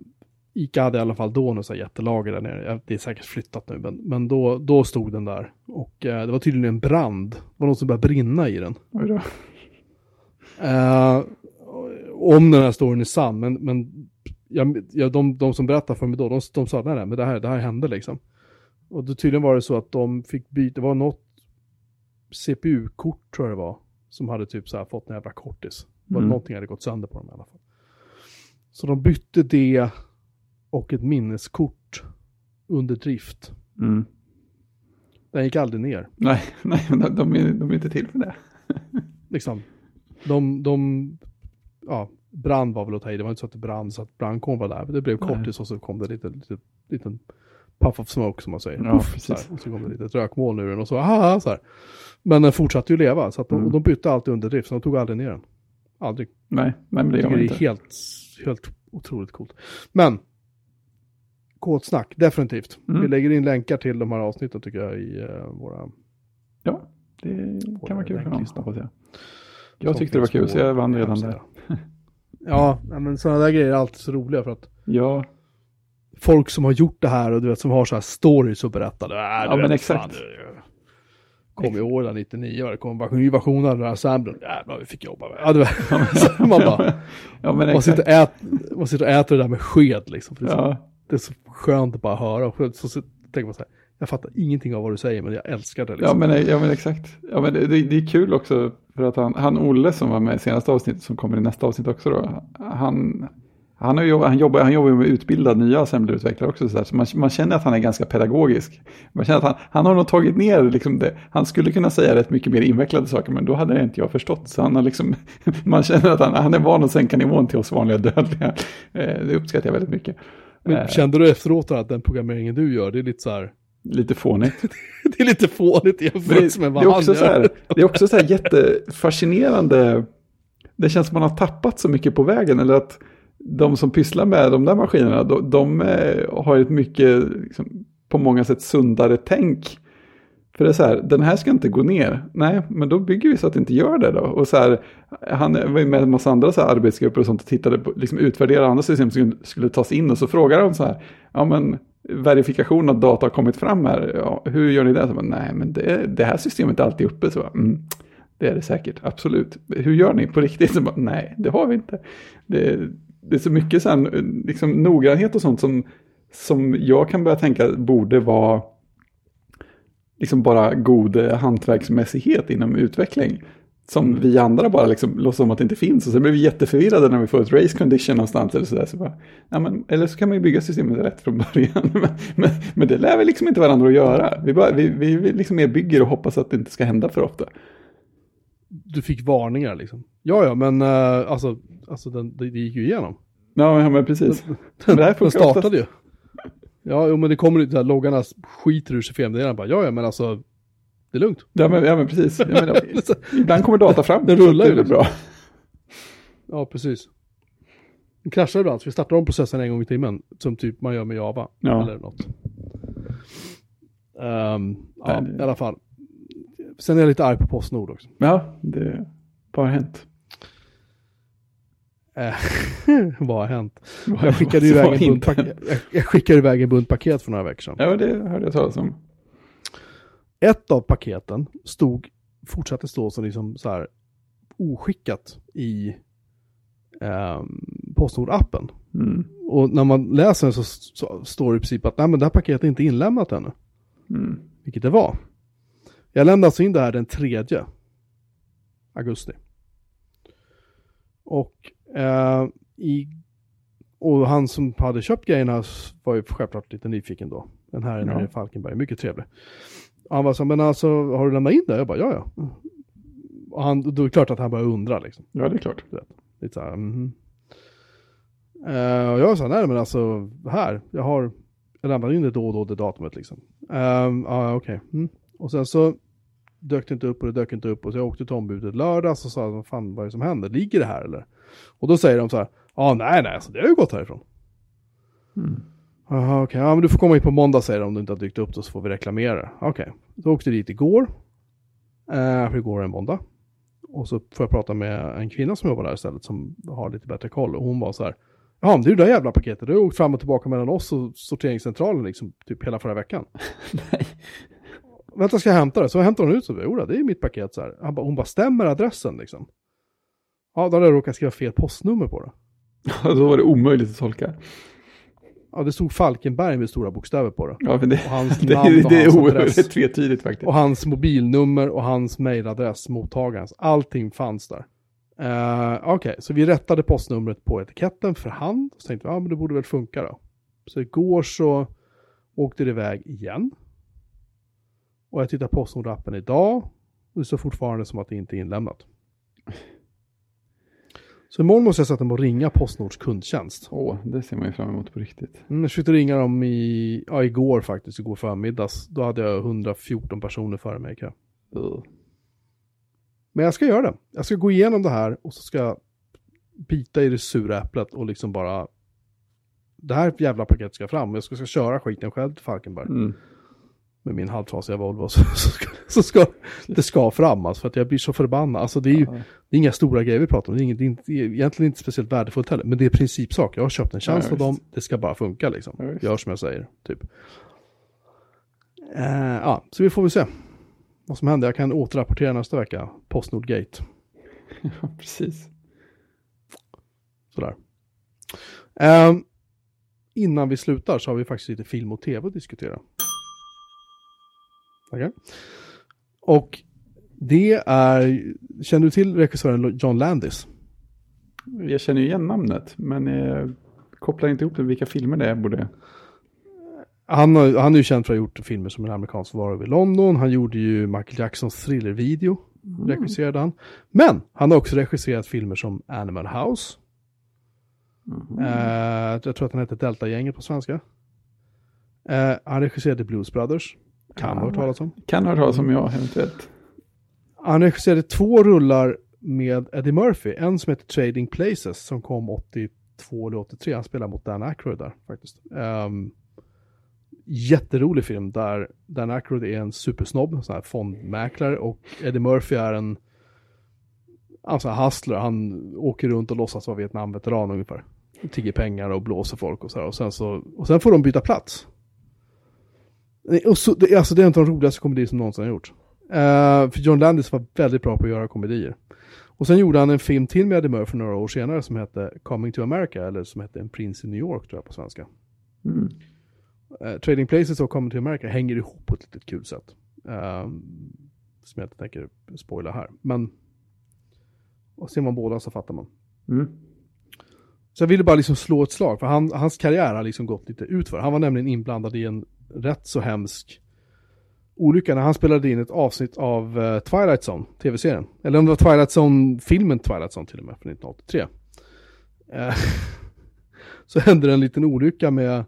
Ica hade i alla fall då något så här jättelager där nere. Det är säkert flyttat nu, men, men då, då stod den där. Och eh, det var tydligen en brand. Det var något som började brinna i den. Eh, om den här storyn är sann, men, men jag, jag, de, de som berättade för mig då, de, de sa nej, nej, men det här, det här hände liksom. Och då tydligen var det så att de fick byta, det var något CPU-kort tror jag det var, som hade typ så här fått en jävla kortis. Mm. Någonting hade gått sönder på dem i alla fall. Så de bytte det och ett minneskort under drift. Mm. Den gick aldrig ner. Nej, nej, de, de, är, de är inte till för det. Liksom. De, de, ja, brand var väl att ta i. Det var inte så att det brann så att brandkåren var där. Men det blev kortis och så kom det lite, lite, liten puff of smoke som man säger. Ja, Puff, så här. Och så kom det lite ett rökmoln ur den och så, haha, så här. Men den fortsatte ju leva, så att de, Mm. de bytte alltid under drift, så de tog aldrig ner den. Aldrig. Nej, nej men det gör man det är inte. helt, helt otroligt coolt. Men, kodsnack, definitivt. Mm. Vi lägger in länkar till de här avsnitten tycker jag i uh, våra... Ja, det kan vara kul för någon, hoppas jag. Jag tyckte det var kul, så jag vann redan där. Ja, men sådana där grejer är alltid så roliga för att Ja, folk som har gjort det här och du vet som har så här stories att berätta. Äh, Ja, men exakt. fan, Kom i år, där, 99, och det kom en invasion av den här Sambron. Jävlar, vi fick jobba med. Ja, du vet. Man bara, ja men man sitter, och ät, man sitter och äter det där med sked liksom. Det, är så, Ja, det är så skönt att bara höra. Och så, så tänker man så här, jag fattar ingenting av vad du säger, men jag älskar det ja, liksom. men, ja men exakt. Ja, men det, det, det är kul också för att han, han Olle som var med i senaste avsnittet som kommer i nästa avsnitt också då. Han, han, har han, jobbar, han jobbar med att utbilda nya assemblerutvecklare också. Så, där, så man, man känner att han är ganska pedagogisk. Man känner att han, han har nog tagit ner liksom det. Han skulle kunna säga rätt mycket mer invecklade saker men då hade det inte jag förstått. Så han har liksom, man känner att han, han är van att sänka nivån till oss vanliga dödliga. Eh, det uppskattar jag väldigt mycket. Men Eh, kände du efteråt att den programmeringen du gör, det är lite så här, lite fånigt. det är lite fånigt det, med det, vad är också han så gör. här, det är också så här jättefascinerande. Det känns som man har tappat så mycket på vägen. Eller att de som pysslar med de där maskinerna, de, de eh, har ett mycket, liksom, på många sätt sundare tänk. För det är så här, den här ska inte gå ner. Nej, men då bygger vi så att det inte gör det då. Och så här, han var ju med en massa andra så här arbetsgrupper och sånt och tittade på, liksom utvärderade andra system som skulle, skulle tas in. Och så frågade de så här, ja men verifikation att data har kommit fram här, ja, hur gör ni det? Så bara, Nej, men det, det här systemet är alltid uppe. Så bara, mm, det är det säkert, absolut. Hur gör ni på riktigt? Så bara, Nej, det har vi inte. Det, det är så mycket så här, liksom, noggrannhet och sånt som, som jag kan börja tänka borde vara liksom bara god eh, hantverksmässighet inom utveckling. Som vi andra bara liksom låtsas som att det inte finns. Och sen blir vi jätteförvirrade när vi får ett race condition någonstans. Eller, sådär, så bara, ja, men, eller så kan man ju bygga systemet rätt från början. men, men, men det lär vi liksom inte varandra att göra. Vi, bara, vi, vi, vi liksom mer bygger och hoppas att det inte ska hända för ofta. Du fick varningar liksom. Ja, ja, men uh, alltså, alltså den, det, det gick ju igenom. Ja, men- men precis. Den, Men det här den startade oftast. ju. Ja, jo, men det kommer lite, loggarna skiter ur sig felmeddelanden bara, ja, ja, men alltså, det är lugnt. Ja, men, ja, men precis. Menar, ibland kommer data fram. Den rullar det ju är liksom. bra. Ja, precis. Den kraschar ibland, så vi startar om processen en gång i timmen, som typ man gör med Java. Ja. Eller något. Ehm, ja, i alla fall. Sen är jag lite arg på Postnord också. Ja, det vad har hänt. Eh, Vad har hänt? Jag skickade, iväg en bunt paket, jag, jag skickade iväg en bunt paket för några veckor sedan. Ja, det hörde jag talas om. Ett av paketen stod, fortsatte stå som liksom så här oskickat i um, Postnord-appen. Mm. Och när man läser så, så står det i princip att nej men det här paketet är inte inlämnat ännu. Mm. Vilket det var. Jag lämnade alltså in det här den 3 augusti. Och, eh, i, och han som hade köpt grejerna var ju självklart lite nyfiken då. Den här Ja. i Falkenberg, mycket trevlig. Han var så, men alltså har du lämnat in det? Jag bara, ja ja. Och han, då är det klart att han började undra liksom. Ja, det är klart. Lite så här, mhm. Eh, och jag sa, nej men alltså här, jag har, jag lämnade in det då och då, det datumet liksom. Um, ja, okej. Mm. Och sen så dök det inte upp och det dök inte upp och så jag åkte till ombudet lördags och sa, vad fan vad är det som händer? Ligger det här eller? Och då säger de så här, ja nej nej, så det har ju gått härifrån. Mm. Jaha okej, ja men du får komma in på måndag säger de om du inte har dykt upp då så får vi reklamera det. Okej, då åkte jag dit igår. Uh, för igår är en måndag. Och så får jag prata med en kvinna som jobbar där istället som har lite bättre koll. Och hon var så här, ja men det är ju det där jävla paketet, det har åkt fram och tillbaka mellan oss och sorteringscentralen liksom typ hela förra veckan. Nej. Vänta ska jag hämta det? Så hämtar hon ut så, jo det är mitt paket så här. Han bara, hon bara, stämmer adressen liksom? Ja, då hade jag råkat skriva fel postnummer på det. Då var det omöjligt att tolka. Ja, det stod Falkenberg med stora bokstäver på det. Ja, men det, Och hans det, namn och det är hans oerhört adress. tvetydigt faktiskt. Och hans mobilnummer och hans mejladress, mottagarens. Allting fanns där. Uh, Okej, så vi rättade postnumret på etiketten för hand. Så tänkte vi, ja men det borde väl funka då. Så igår så åkte det iväg igen. Och jag tittar på Postnord-appen idag. Och det står fortfarande som att det inte är inlämnat. Så imorgon måste jag sätta mig och ringa Postnords kundtjänst. Åh, det ser man ju fram emot på riktigt. Mm, jag försökte ringa dem i, ja, igår faktiskt, igår förmiddags. Då hade jag 114 personer före mig. Uh. Men jag ska göra det. Jag ska gå igenom det här och så ska jag bita i det sura äpplet och liksom bara... Det här jävla paketet ska fram. Jag ska, ska köra skiten själv till Falkenberg. Mm. Med min halvtrasiga Volvo. Så, så, ska, så ska det ska fram alltså. För att jag blir så förbannad. Alltså det är ju det är inga stora grejer vi pratar om. Det är, inget, det är inte, det är egentligen inte speciellt värdefullt heller. Men det är principsak. Jag har köpt en tjänst av dem. Det ska bara funka liksom. Ja. Gör som jag säger. Typ. Eh, ja, så vi får väl se. Vad som händer. Jag kan återrapportera nästa vecka. Postnord Gate. ja, precis. Sådär. Ehm, innan vi slutar så har vi faktiskt lite film och tv att diskutera. Okej. Och det är, känner du till regissören John Landis? Jag känner ju igen namnet, men jag kopplar inte ihop det vilka filmer det är. Borde... Han, har, han är ju känd för att ha gjort filmer som En amerikansk varulv i London. Han gjorde ju Michael Jacksons thrillervideo. Regisserade han. Men han har också regisserat filmer som Animal House. Eh, jag tror att den heter Delta-gänget på svenska. Eh, han regisserade Blues Brothers. Kan ha hört talas om. Kan ha hört talas om jag eventuellt. Han regisserade två rullar med Eddie Murphy. En som heter Trading Places som kom 82 eller 83. Han spelar mot Dan Aykroyd där faktiskt. Um, jätterolig film där Dan Aykroyd är en supersnobb, sån här fondmäklare och Eddie Murphy är en alltså hustler. Han åker runt och låtsas vara Vietnamveteran ungefär. Tigger pengar och blåser folk och så här. Och sen, så, och sen får de byta plats. Och så, det, alltså det är en av de roligaste komedier som någonsin har gjorts. Eh, för John Landis var väldigt bra på att göra komedier. Och sen gjorde han en film till med Eddie Murphy några år senare som hette Coming to America, eller som hette En prins i New York tror jag på svenska. Mm. Eh, Trading Places och Coming to America hänger ihop på ett litet kul sätt. Eh, som jag inte tänker spoila här. Men och ser man båda så fattar man. Mm. Så jag ville bara liksom slå ett slag, för han, hans karriär har liksom gått lite utför. Han var nämligen inblandad i en rätt så hemsk olycka när han spelade in ett avsnitt av eh, Twilight Zone, tv-serien. Eller om det var Twilight Zone-filmen Twilight Zone till och med, från 1983. Eh, så hände det en liten olycka med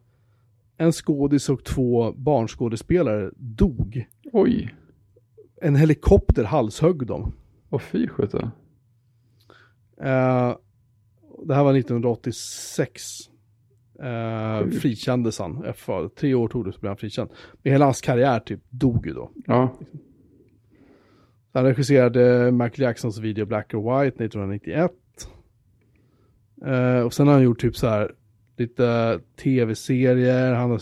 en skådis och två barnskådespelare dog. Oj, En helikopter halshögg dem. och fy sjutton. Eh, det här var 1986. Eh, frikändes han. Efter tre år tog det så blev han frikänd. Men hela hans karriär typ dog ju då. Ja, Han regisserade Michael Jacksons video Black or White 1991. Eh, och sen har han gjort typ så här lite tv-serier. Han har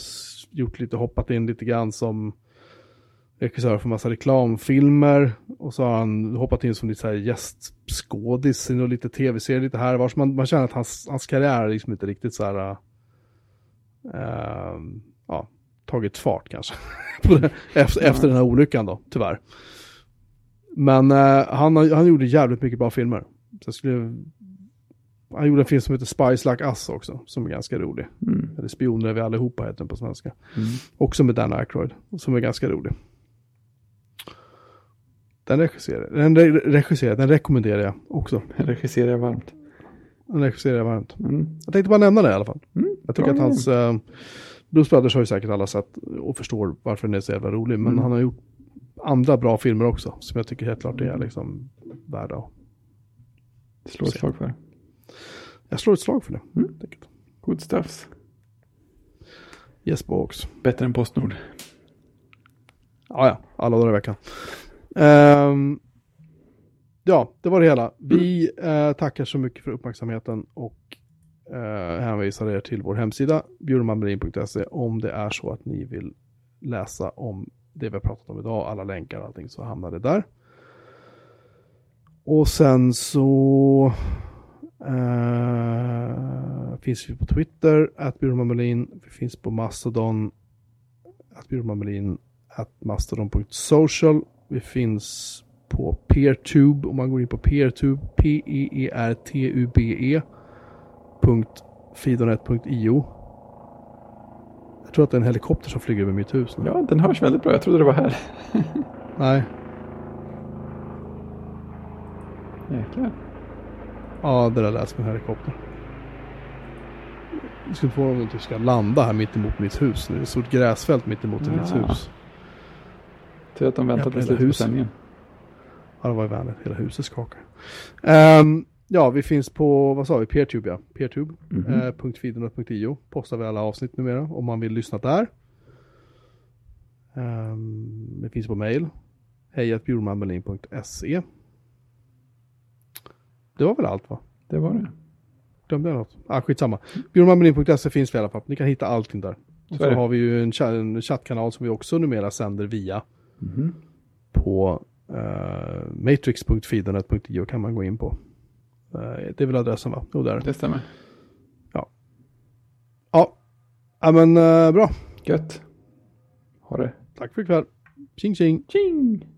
gjort lite, hoppat in lite grann som regissör för massa reklamfilmer. Och så har han hoppat in som lite så här gästskådis i lite tv-serier lite här var. Så man, man känner att hans, hans karriär är liksom inte riktigt så här, eh, ja, tagit fart kanske. Efter, den här olyckan då, tyvärr. Men eh, han, han gjorde jävligt mycket bra filmer. Så jag skulle, han gjorde en film som heter Spice Like Us också, som är ganska rolig. mm. Eller Spioner är vi allihopa heter den på svenska. Mm. Också med Dan Aykroyd, som är ganska rolig. Den regisserar, den re regisserar, den rekommenderar jag också. regisserar jag varmt. Den regisserar jag varmt. Mm. Jag tänkte bara nämna det i alla fall. Mm. Jag tycker bra att hans, eh, Blues Brothers har ju säkert alla sett och förstår varför den är så jävla rolig. Men Mm. han har gjort andra bra filmer också, som jag tycker helt klart är liksom värda att Slå ett slag för. Jag slår ett slag för det. Mm. Good stuffs. Yes box. Bättre än Postnord. Ja, ja. Alla dagar i veckan. Ehm, ja, det var det hela. Vi eh, tackar så mycket för uppmärksamheten och eh, hänvisar er till vår hemsida bjurmanmarin.se om det är så att ni vill läsa om det vi har pratat om idag, alla länkar och allting så hamnar det där. Och sen så eh, finns vi på Twitter, att Bjurman Vi finns på Mastodon, att Bjurman at mastodon.social. Vi finns på Peertube om man går in på Peertube, P-E-E-R-T-U-B-E punkt fidonet.io. Jag tror att det är en helikopter som flyger över mitt hus nu. Ja, den hörs väldigt bra. Jag trodde det var här. Nej, Jäklar. Ja, det där lät som en helikopter. Det skulle inte vara någon som ska landa här mitt emot mitt hus. Det är ett stort gräsfält mitt emot mitt Ja. hus. Tur att de Jävla till slutet på sändningen. Ja, det var ju vänligt. Hela huset skakar. Ehm, ja, vi finns på, vad sa vi, Peertube ja. Peertube. Mhm. Eh. Postar vi alla avsnitt numera om man vill lyssna där. Um, det finns på mail. hejatbjurmanmelin.se Det var väl allt va? Det var det. Glömde jag något? Ah, skitsamma. Bjurmanmelin.se finns vi i alla fall. Ni kan hitta allting där. Så har vi ju en, cha- en chattkanal som vi också numera sänder via Mhm. på uh, matrix.feedernet.io kan man gå in på. Eh, det är väl adressen va? Jo, där. Det stämmer. Ja. Ja, men eh, bra. Gött. Ha det. Tack för ikväll. Tjing tjing. Tjing!